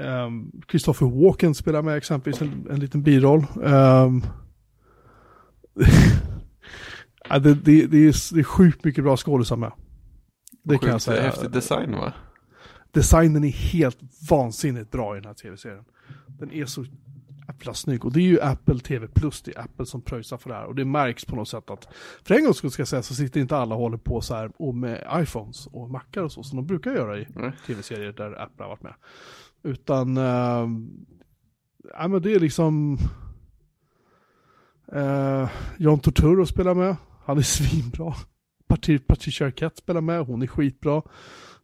ehm, Christopher Walken spelar med exempelvis en, en liten biroll. Um, (laughs) ja, det, det, det, är, det är sjukt mycket bra skådisar med. Det kan jag Sjukt säga. Häftig design va? Designen är helt vansinnigt bra i den här tv-serien. Den är så jävla snygg. Och det är ju Apple TV Plus, det är Apple som pröjsar för det här. Och det märks på något sätt att, för en gång skull ska jag säga så sitter inte alla och håller på så här och med iPhones och Macar och så, som de brukar göra i tv-serier där Apple har varit med. Utan, äh, ja men det är liksom, äh, John Turturro spelar med, han är (laughs) svinbra. Patri- Patricia Arquette spelar med, hon är skitbra.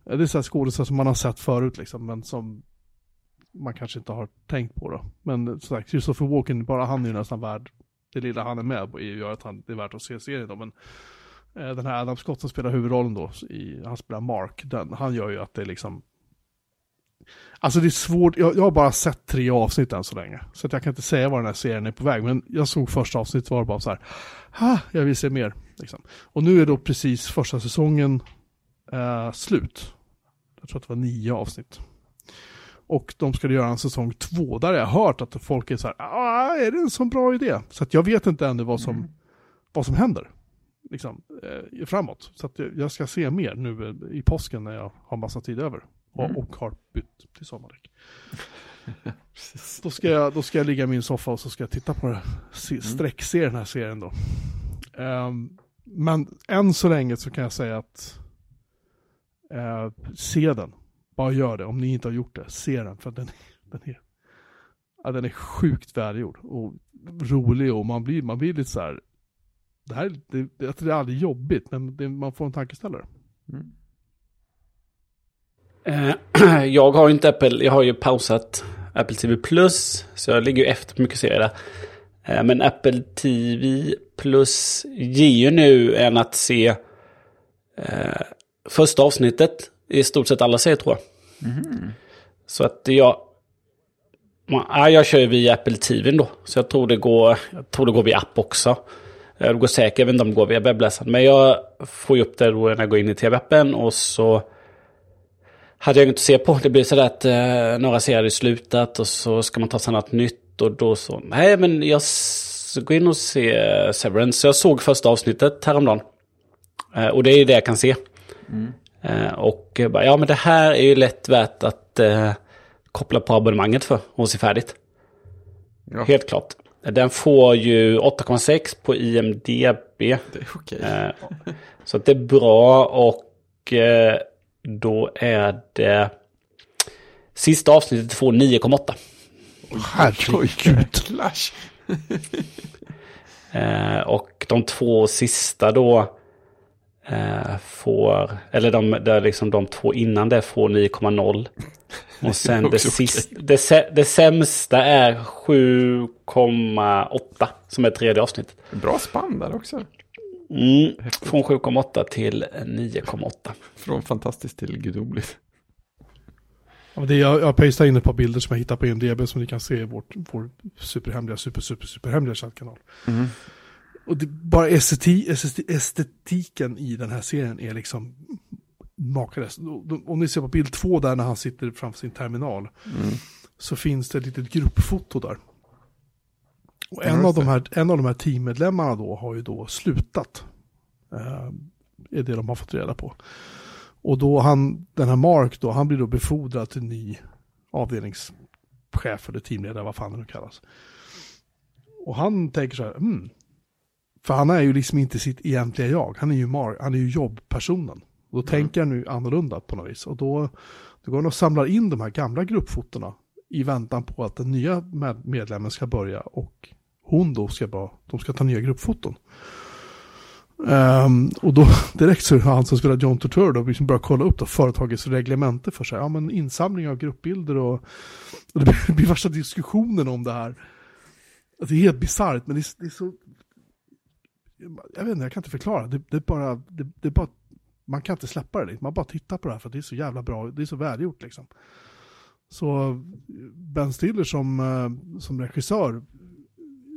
Det är så här skådespelare som man har sett förut liksom, men som man kanske inte har tänkt på då. Men som sagt, Christopher Walken, bara han är ju nästan värd, det lilla han är med på gör att han, det är värt att se serien då. Men eh, den här Adam Scott som spelar huvudrollen då, i, han spelar Mark, den, han gör ju att det är liksom Alltså det är svårt, jag, jag har bara sett tre avsnitt än så länge. Så att jag kan inte säga var den här serien är på väg. Men jag såg första avsnittet var det bara så här, ha, jag vill se mer. Liksom. Och nu är då precis första säsongen eh, slut. Jag tror att det var nio avsnitt. Och de skulle göra en säsong två. Där har jag hört att folk är så här, ah, är det en sån bra idé? Så att jag vet inte ännu vad som, vad som händer. Liksom, eh, framåt. Så att jag, ska se mer nu eh, i påsken när jag har massa tid över. Och, Mm. och har bytt till sommardäck. (laughs) Då ska, jag, då ska jag ligga i min soffa och så ska jag titta på det. Se, sträckse den här serien då. Ehm, men än så länge så kan jag säga att eh, se den. Bara gör det. Om ni inte har gjort det, se den. För den, (laughs) den, är, ja, den är sjukt välgjord och rolig och man blir, man blir lite så här. Det här det, det, det är aldrig jobbigt, men det, man får en tankeställare. Mm. Eh, (clears throat) jag har ju inte Apple, jag har ju pausat Apple TV Plus. Så jag ligger ju efter på mycket serier. Eh, Men Apple TV Plus ger ju nu en att se eh, första avsnittet i stort sett alla serier tror jag. Så att jag... Ja, jag kör ju via Apple TV då. Så jag tror det går, jag tror det går via app också. Eh, Det går säkert, jag vet inte om det går via webbläsaren. Men jag får ju upp det då när jag går in i TV-appen och så hade jag inget att se på. Det blir sådär att eh, några serier hade slutat och så ska man ta sig något nytt och då så, nej men jag går in och ser Severance. Så jag såg första avsnittet häromdagen. Eh, och det är ju det jag kan se. Eh, och jag bara, ja men det här är ju lätt värt att eh, koppla på abonnemanget för och se färdigt. Ja, Helt klart. Den får ju 8,6 på IMDB. det är okej. Eh, Så att det är bra och eh, då är det sista avsnittet får 9,8. Herregud. Clash. Eh, och de två sista då eh, får, eller de, där liksom de två innan det får 9,0 (laughs) Och sen det, sist, det, sä- det sämsta är 7,8 som är tredje avsnittet. Bra spann där också. Mm, från 7,8 till 9,8. Från fantastiskt till gudomligt. Ja, det jag, jag pastar in ett par bilder som jag hittar på IMDB som ni kan se i vårt, vår superhemliga, super, super, superhemliga chattkanal. Mm. Och det, bara esteti, esteti, estetiken i den här serien är liksom makalös. Om ni ser på bild två där när han sitter framför sin terminal Mm. så finns det ett litet gruppfoto där. Och en, just av de här, en av de här teammedlemmarna då har ju då slutat. Eh, är det de har fått reda på. Och då han, den här Mark då, han blir då befordrad till ny avdelningschef eller teamledare, vad fan det nu kallas. Och han tänker så här, mm. För han är ju liksom inte sitt egentliga jag, han är ju, Mark, han är ju jobbpersonen. Och då tänker han nu annorlunda på något vis. Och då, då går han och samlar in de här gamla gruppfotona i väntan på att den nya med- medlemmen ska börja och hon då ska bara, de ska ta nya gruppfoton. Ehm, och då (laughs) direkt så han som spelar John Turturro då liksom börjar kolla upp då företagets reglemente för sig. Ja men insamling av gruppbilder och, och det blir, (laughs) det blir värsta diskussionen om det här. Alltså, det är helt bisarrt men det är, det är så... Jag vet inte, jag kan inte förklara. Det, det är bara, det, det är bara, man kan inte släppa det. liksom. Man bara tittar på det här för det är så jävla bra, det är så välgjort liksom. Så Ben Stiller som, eh, som regissör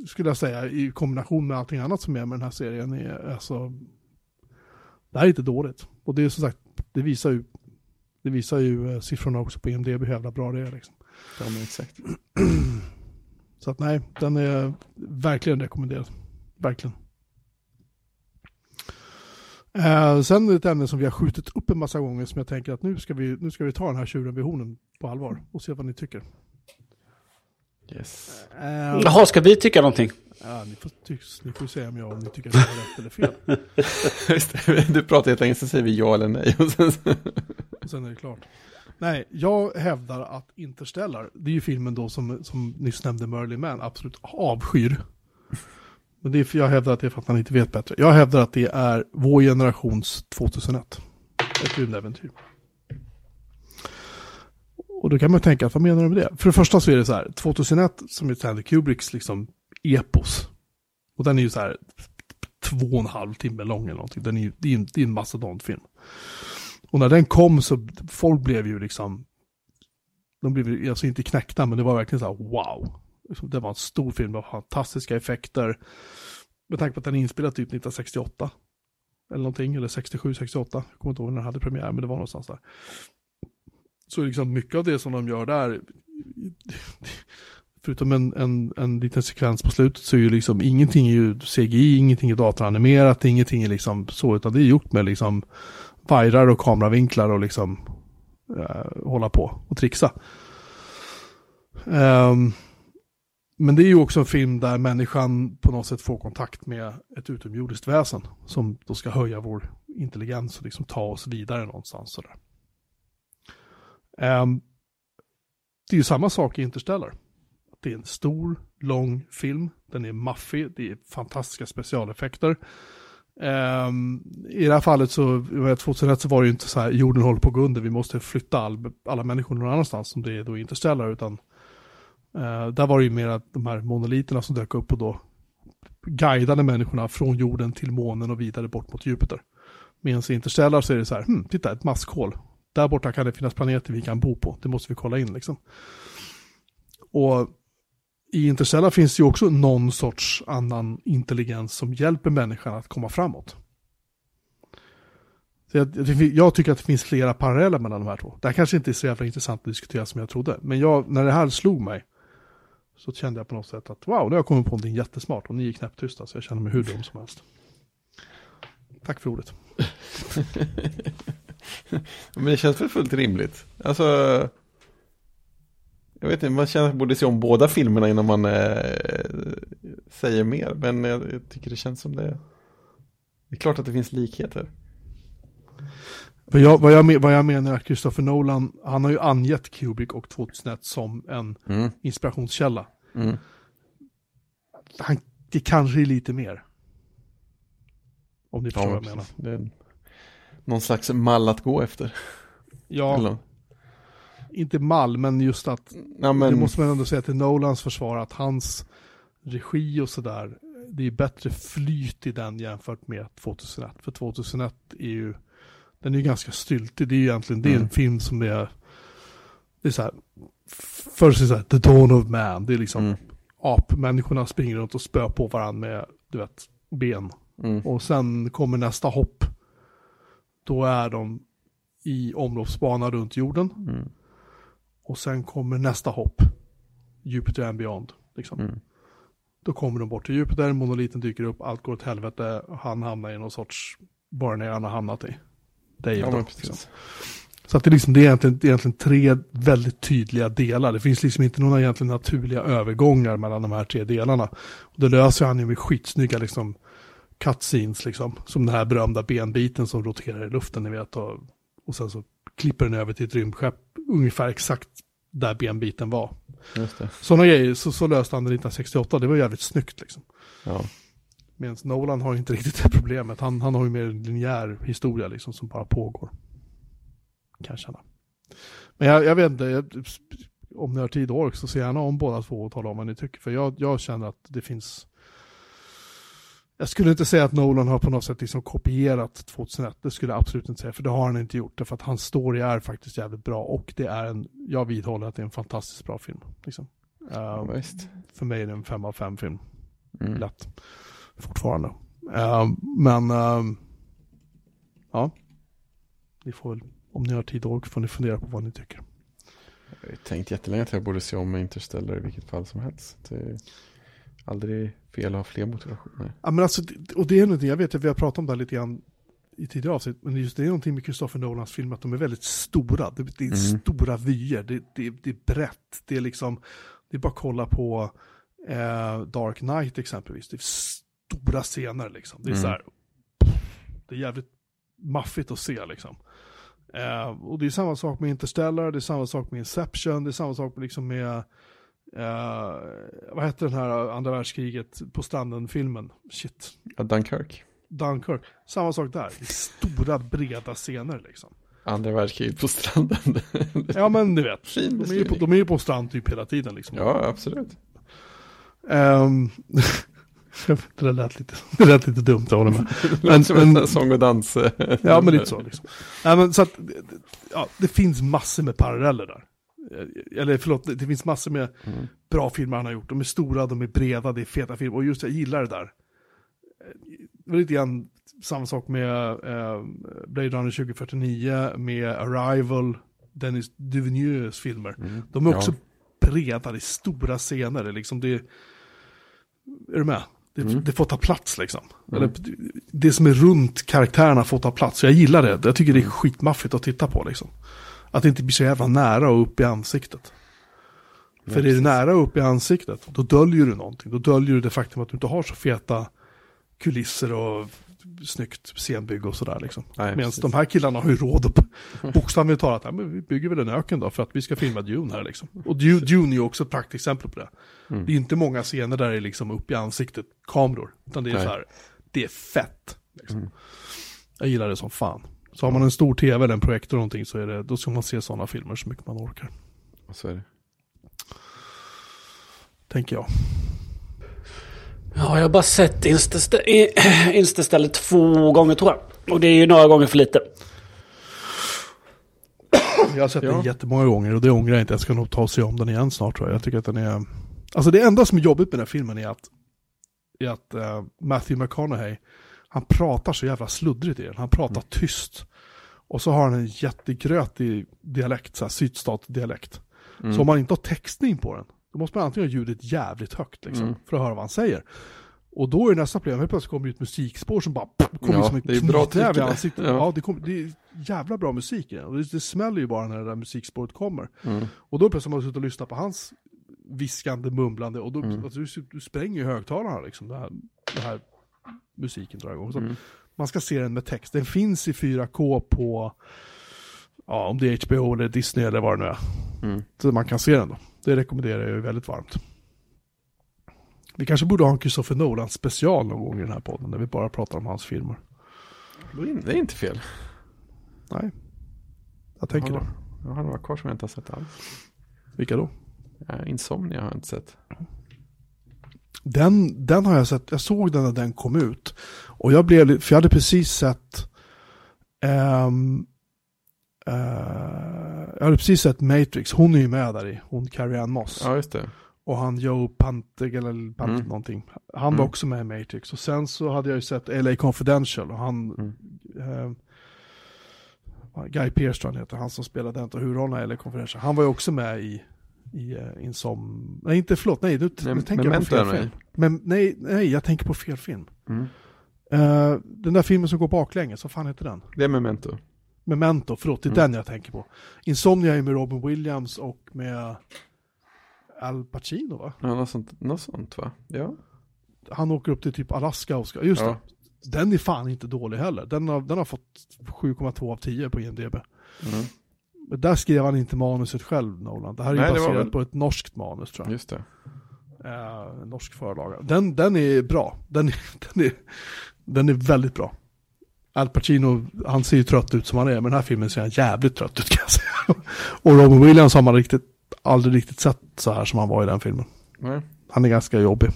skulle jag säga i kombination med allting annat som är med den här serien är alltså det här är inte dåligt. Och det är som sagt, det visar ju det visar ju eh, siffrorna också på IMDB hur jävla bra det är liksom. Ja, men exakt. (clears throat) Så att nej, den är verkligen rekommenderad. Verkligen. Eh, sen ett ämne som vi har skjutit upp en massa gånger som jag tänker att nu ska vi, nu ska vi ta den här tjuren vid hornen på allvar och se vad ni tycker. Yes. Eh, Jaha, ska vi tycka någonting? ja, ni, får tycks, ni får säga om jag om ni tycker att jag har rätt eller fel. (laughs) Just det, du pratar helt enkelt så säger vi ja eller nej. Och sen, så- Och sen är det klart. Nej, jag hävdar att Interstellar, det är ju filmen då som, som nyss nämnde Merlin Man, absolut avskyr. Men det är för jag hävdar att det är för att man inte vet bättre. Jag hävdar att det är vår generations 2001. Ett rymdäventyr. Och då kan man tänka, vad menar du med det? För det första så är det så här, 2001 som är Stanley Kubricks liksom epos. Och den är ju så här två och en halv timme lång eller någonting. Den är ju, det är en, det är en mastodontfilm. Och när den kom så, folk blev ju liksom, de blev ju, alltså inte knäckta, men det var verkligen så här wow. Liksom, det var en stor film med fantastiska effekter. Med tanke på att den är inspelad typ 1968. Eller någonting, eller 67, 68. Jag kommer inte ihåg när den hade premiär, men det var någonstans där. så liksom mycket av det som de gör där, (laughs) förutom en, en, en liten sekvens på slutet så är ju liksom ingenting är ju CGI, ingenting är datoranimerat, ingenting är liksom så, utan det är gjort med liksom vajrar och kameravinklar och liksom eh, hålla på och trixa. Um, men det är ju också en film där människan på något sätt får kontakt med ett utomjordiskt väsen som då ska höja vår intelligens och liksom ta oss vidare någonstans. Sådär. Um, det är ju samma sak i Interstellar. Det är en stor, lång film. Den är maffig, det är fantastiska specialeffekter. Um, I det här fallet så, 2001 så var det ju inte så här, jorden håller på att gå under, vi måste flytta all, alla människor någon annanstans som det är då Interstellar, utan uh, där var det ju mer att de här monoliterna som dök upp och då guidade människorna från jorden till månen och vidare bort mot Jupiter. Medan i Interstellar så är det så här, hm, titta ett maskhål. Där borta kan det finnas planeter vi kan bo på, det måste vi kolla in liksom. Och i Interstellar finns det ju också någon sorts annan intelligens som hjälper människan att komma framåt. Så jag, jag, tycker att det finns flera paralleller mellan de här två. Det här kanske inte är så jävla intressant att diskutera som jag trodde. Men jag, när det här slog mig så kände jag på något sätt att wow, nu har jag kommit på någonting jättesmart och ni är knäpptysta så jag känner mig hur dum som helst. Tack för ordet. (laughs) Men det känns väl fullt rimligt. Alltså, jag vet inte, man känner att man borde se om båda filmerna innan man äh, säger mer. Men jag, jag, tycker det känns som det. Det är klart att det finns likheter. Vad jag, vad, jag, vad jag menar är att Christopher Nolan, han har ju angett Kubrick och 2001 som en mm. inspirationskälla. Mm. Han, det kanske är lite mer. Om ni förstår ja, vad jag menar. Det är någon slags mall att gå efter. Ja, Eller? inte mall, men just att ja, men... det måste man ändå säga till Nolans försvar att hans regi och sådär, det är bättre flyt i den jämfört med 2001. För 2001 är ju, den är ju ganska styltig, det är ju egentligen, det är en mm. film som är, det är så här, först är det så här, The Dawn of Man, det är liksom mm. apmänniskorna springer runt och spöar på varandra med, du vet, ben. Mm. Och sen kommer nästa hopp. Då är de i omloppsbana runt jorden. Mm. Och sen kommer nästa hopp. Jupiter and beyond. Liksom. Mm. Då kommer de bort till Jupiter, monoliten dyker upp, allt går åt helvete, han hamnar i någon sorts barn han har hamnat i. Är ja, då, liksom. Så att det, är liksom, det, är egentligen, egentligen tre väldigt tydliga delar. Det finns liksom inte några egentligen naturliga övergångar mellan de här tre delarna. Och det löser han ju med skitsnygga liksom, cutscenes, liksom, som den här berömda benbiten som roterar i luften, ni vet. Och, och sen så klipper den över till ett rymdskepp ungefär exakt där benbiten var. Sådana grejer, så, så löste han det 1968, det var jävligt snyggt liksom. Ja. Medan Nolan har inte riktigt det problemet, han, han har ju mer en linjär historia liksom som bara pågår. Kan jag känna. Men jag, jag vet inte, jag, om ni har tid och ork så se gärna om båda två och tala om vad ni tycker. För jag, jag känner att det finns jag skulle inte säga att Nolan har på något sätt liksom kopierat 2001. Det skulle jag absolut inte säga, för det har han inte gjort. Därför att hans story är faktiskt jävligt bra och det är en, jag vidhåller att det är en fantastiskt bra film. Liksom. Uh, för mig är det en fem av fem film. Mm. Lätt. Fortfarande. Uh, men, uh, ja. Ni får väl, om ni har tid och får ni fundera på vad ni tycker. Jag har tänkt jättelänge att jag borde se om Interstellar i vilket fall som helst. Det aldrig fel att ha fler motivationer. Ja, men alltså, och det är någonting, jag vet att vi har pratat om det här lite grann i tidigare avsnitt, men just det är någonting med Christopher Nolans film, att de är väldigt stora. Det, det är mm. stora vyer, det, det, det, är brett, det är liksom, det är bara att kolla på eh, Dark Knight exempelvis, det är stora scener liksom. Det är mm. så här, det är jävligt maffigt att se liksom. Eh, och det är samma sak med Interstellar, det är samma sak med Inception, det är samma sak med, liksom med Uh, vad hette den här andra världskriget på stranden-filmen? Shit. Ja, Dunkirk. Dunkirk. Samma sak där. Stora breda scener liksom. Andra världskriget på stranden. ja men du vet. Fin de, är ju på, de är ju på strand typ hela tiden liksom. Ja absolut. Um, (laughs) (laughs) det lät lite, det lät lite dumt, jag håller med. men, som men, sång och dans. ja men lite så liksom. Ja, men, så att, ja, det finns massor med paralleller där. Eller förlåt, det finns massor med mm. bra filmer han har gjort. De är stora, de är breda, det är feta filmer. Och just jag gillar det där. Det var lite grann samma sak med eh, Blade Runner 2049, med Arrival. Dennis Duvinieus filmer. Mm. De är Ja. också breda, det är stora scener, det är liksom det... Är du med? Det, Mm. det får ta plats liksom. Eller, det som är runt karaktärerna får ta plats. Jag gillar det, jag tycker det Mm. är skitmaffigt att titta på liksom. Att det inte blir så jävla nära och upp i ansiktet. För är det nära och upp i ansiktet, då döljer du någonting. Då döljer du det faktum att du inte har så feta kulisser och snyggt scenbygge och sådär liksom. Medan de här killarna har ju råd att (laughs) bokstavligt talat, ja, men vi bygger väl en öken då för att vi ska filma Dune här liksom. Och Dune, Dune är ju också ett praktexempel på det. Mm. Det är inte många scener där det är liksom upp i ansiktet kameror, utan det är Nej. så här, det är fett. Liksom. Mm. Jag gillar det som fan. Så har man en stor tv eller en projektor eller någonting så är det, då ska man se sådana filmer så mycket man orkar. Så är det. Tänker jag. Ja, jag har bara sett Instastä- i- (clears throat) Instastället två gånger tror jag. Och det är ju några gånger för lite. Jag har sett Ja. den jättemånga gånger och det ångrar jag inte. Jag ska nog ta och se om den igen snart tror jag. Jag tycker att den är... Alltså det enda som är jobbigt med den här filmen är att, är att eh, Matthew McConaughey, han pratar så jävla sluddrigt i den. Han pratar tyst. Och så har han en jättegrötig dialekt, så här sydstatsdialekt. Mm. Så om man inte har textning på den, då måste man antingen ha ljudet jävligt högt liksom, Mm. för att höra vad han säger. Och då är nästa problem, helt plötsligt kommer det ut musikspår som bara pff, kommer Ja, som en det knytnäve i det. ansiktet. Ja. Ja, det, kom, det är jävla bra musik i den. Det, det smäller ju bara när det där musikspåret kommer. Mm. Och då plötsligt har man suttit och lyssnat på hans viskande, mumblande och då, Mm. alltså, du, du spränger ju högtalarna liksom, det här, det här musiken drar igång. Så Mm. Man ska se den med text. Den finns i 4K på, ja om det är HBO eller Disney eller vad det nu är. Mm. Så man kan se den då. Det rekommenderar jag ju väldigt varmt. Vi kanske borde ha en Christopher Nolan special någon gång i den här podden, där vi bara pratar om hans filmer. Det är inte fel. Nej, jag tänker det. jag har några kvar som jag inte har sett alls. Vilka då? Ja, Insomnia har jag inte sett. Den, den har jag sett, jag såg den när den kom ut. Och jag blev, för jag hade precis sett, ehm, eh, jag hade precis sett Matrix, hon är ju med där i, hon Carrie Ann Moss. Ja, just det. Och han Joe Pantig eller Pant Mm. någonting. Han Mm. var också med i Matrix. Och sen så hade jag ju sett LA Confidential och han, Mm. eh, Guy Pearce tror han heter, han som spelade den och huvudrollen i LA Confidential. Han var ju också med i, i uh, Insom, nej inte förlåt, nej nu, nu Nej, tänker jag på fel film. Men nej, nej, jag tänker på fel film. Mm. Eh, den där filmen som går baklänges, vad fan heter den? Det är Memento. Memento, förlåt, det är Mm. den jag tänker på. Insomnia är med Robin Williams och med Al Pacino va? Ja, något sånt, något sånt va? Ja. Han åker upp till typ Alaska och ska, just Ja. det. Den är fan inte dålig heller. Den har, den har fått 7,2 av 10 på IMDB. Mm. Men där skrev han inte manuset själv, Nolan. Det här är Nej, baserat väl- på ett norskt manus tror jag. Just det. Eh, norsk förlaga. Den, den är bra. Den, (laughs) den, är, den är väldigt bra. Al Pacino, han ser ju trött ut som han är, men den här filmen ser han jävligt trött ut kan jag säga. (laughs) Och Robin Williams har man riktigt, aldrig riktigt sett så här som han var i den filmen. Nej. Han är ganska jobbig.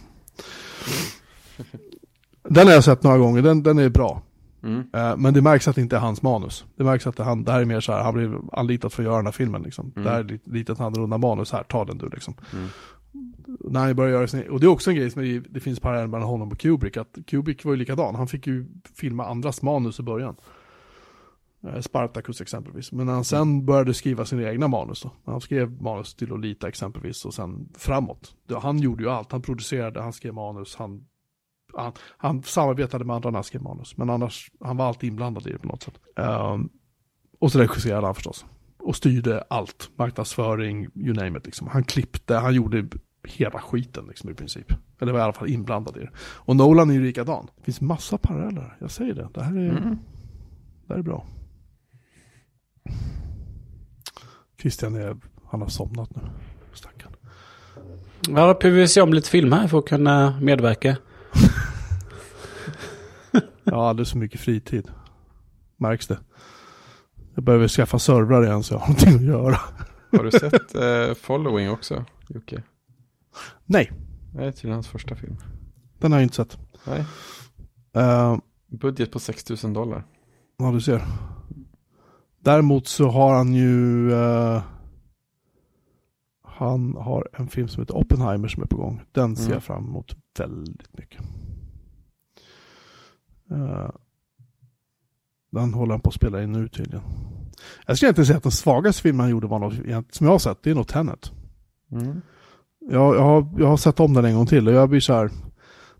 Den har jag sett några gånger, den, den är bra. Mm. Eh, Men det märks att det inte är hans manus. Det märks att det, han, det här är mer så här, han blir anlitad för att göra den här filmen liksom. Mm. Det här är lite, lite annorlunda manus här, ta den du liksom. När han började göra sin, och det är också en grej som är, det finns parallell mellan honom och Kubrick, att Kubrick var ju likadan, han fick ju filma andras manus i början. Eh, Spartacus exempelvis. Men när han sen började skriva sina egna manus då. När han skrev manus till Lolita exempelvis och sen framåt. Då, han gjorde ju allt, han producerade, han skrev manus, han, han, han samarbetade med andra när han skrev manus. Men annars, han var alltid inblandad i det på något sätt. Um, och så regisserade han förstås. Och styrde allt, marknadsföring, you name it liksom. Han klippte, han gjorde hela skiten liksom i princip. Eller var i alla fall inblandad i det. Och Nolan är ju likadan. Det finns massa paralleller, jag säger det. Det här är, Mm. det här är bra. Christian är, han har somnat nu. Stackarn. Ja, då vi se om lite film här för att kunna medverka. Jag har alldeles för mycket fritid. Märks det. Jag behöver skaffa servrar igen så jag har någonting att göra. Har du sett eh, Following också, Jocke? Nej, Det är till hans första film. den har jag inte sett. Nej. Uh, Budget på 6 000 dollar. ja, du ser. Däremot så har han ju... eh, han har en film som heter Oppenheimer som är på gång. Den ser Mm. jag fram emot väldigt mycket. Eh, den håller han på att spela in nu tydligen. Jag skulle inte säga att den svagaste filmen han gjorde var något, som jag har sett, det är nog Tenet. Mm. Jag, jag, har, jag har sett om den en gång till och jag blir så här,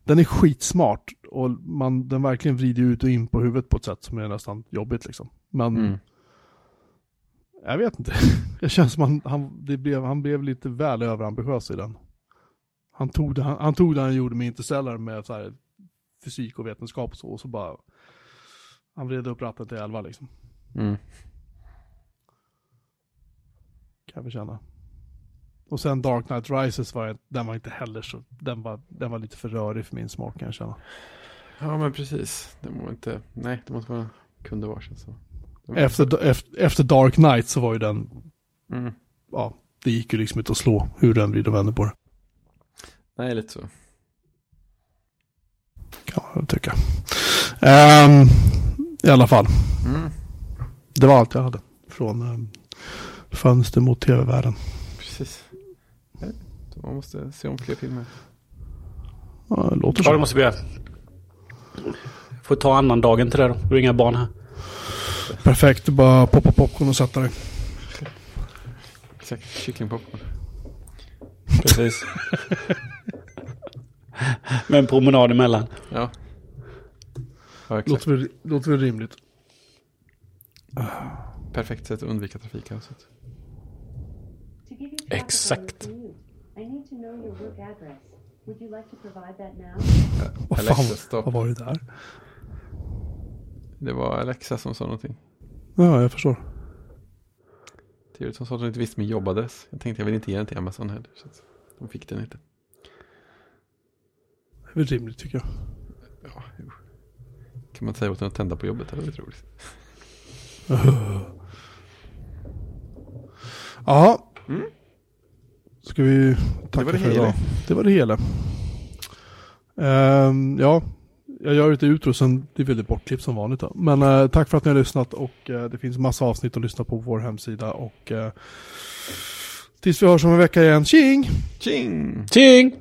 den är skitsmart och man, den verkligen vrider ut och in på huvudet på ett sätt som är nästan jobbigt liksom. Men Mm. jag vet inte, (laughs) det känns som han, han, det blev, han blev lite väl överambitiös i den. Han tog det han, han, tog det han gjorde med Interstellar med så här, fysik och vetenskap och så, och så bara, han vred upp ratten till 11 liksom. Mm. Kan jag väl känna. Och sen Dark Knight Rises var, den var inte heller så, den var, den var lite för rörig för min smak kan jag känna. Ja, men precis. Det må inte, nej, det måste vara, kunde vara så. Var- Efter, efter, efter Dark Knight så var ju den, Mm. ja, det gick ju liksom inte att slå hur den vrider och vänder på det. Nej, lite så. Kan man tycka. Ehm, I alla fall, Mm. det var allt jag hade från um, fönster mot tv-världen. Precis. Så Man måste se om fler filmer. Ja, det låter Ja, det så. måste vi göra. Får ta annan dagen till det då. Du är inga barn här. Perfekt, bara poppa popcorn och sätta dig. Exakt, kycklingpopcorn. Precis. Med en promenad emellan. Ja. Ja, exakt. Låter väl, låter väl rimligt. Perfekt sätt att undvika trafikkaoset. Of Exakt. My commute, I need to know your work address. Would you like to provide that now? Vad Alexa, fan, stopp. vad var det där? Det var Alexa som sa någonting. Ja, jag förstår. Trevligt som sa att hon inte visste min jobbadress. Jag tänkte jag vill inte ge den till Amazon heller. Så att de fick den inte. Det är väl rimligt tycker jag. Ja, jo. Kan man säga åt den att tända på jobbet? Det var lite roligt. (laughs) Ja. Ska vi tacka var det för hela. idag? Det var det hela. Ehm, ja, jag gör lite utro sen det är väldigt bortklippt som vanligt. Då. Men eh, tack för att ni har lyssnat och eh, det finns massa avsnitt att lyssna på på vår hemsida och eh, tills vi hörs om en vecka igen. Tjing! Tjing! Tjing!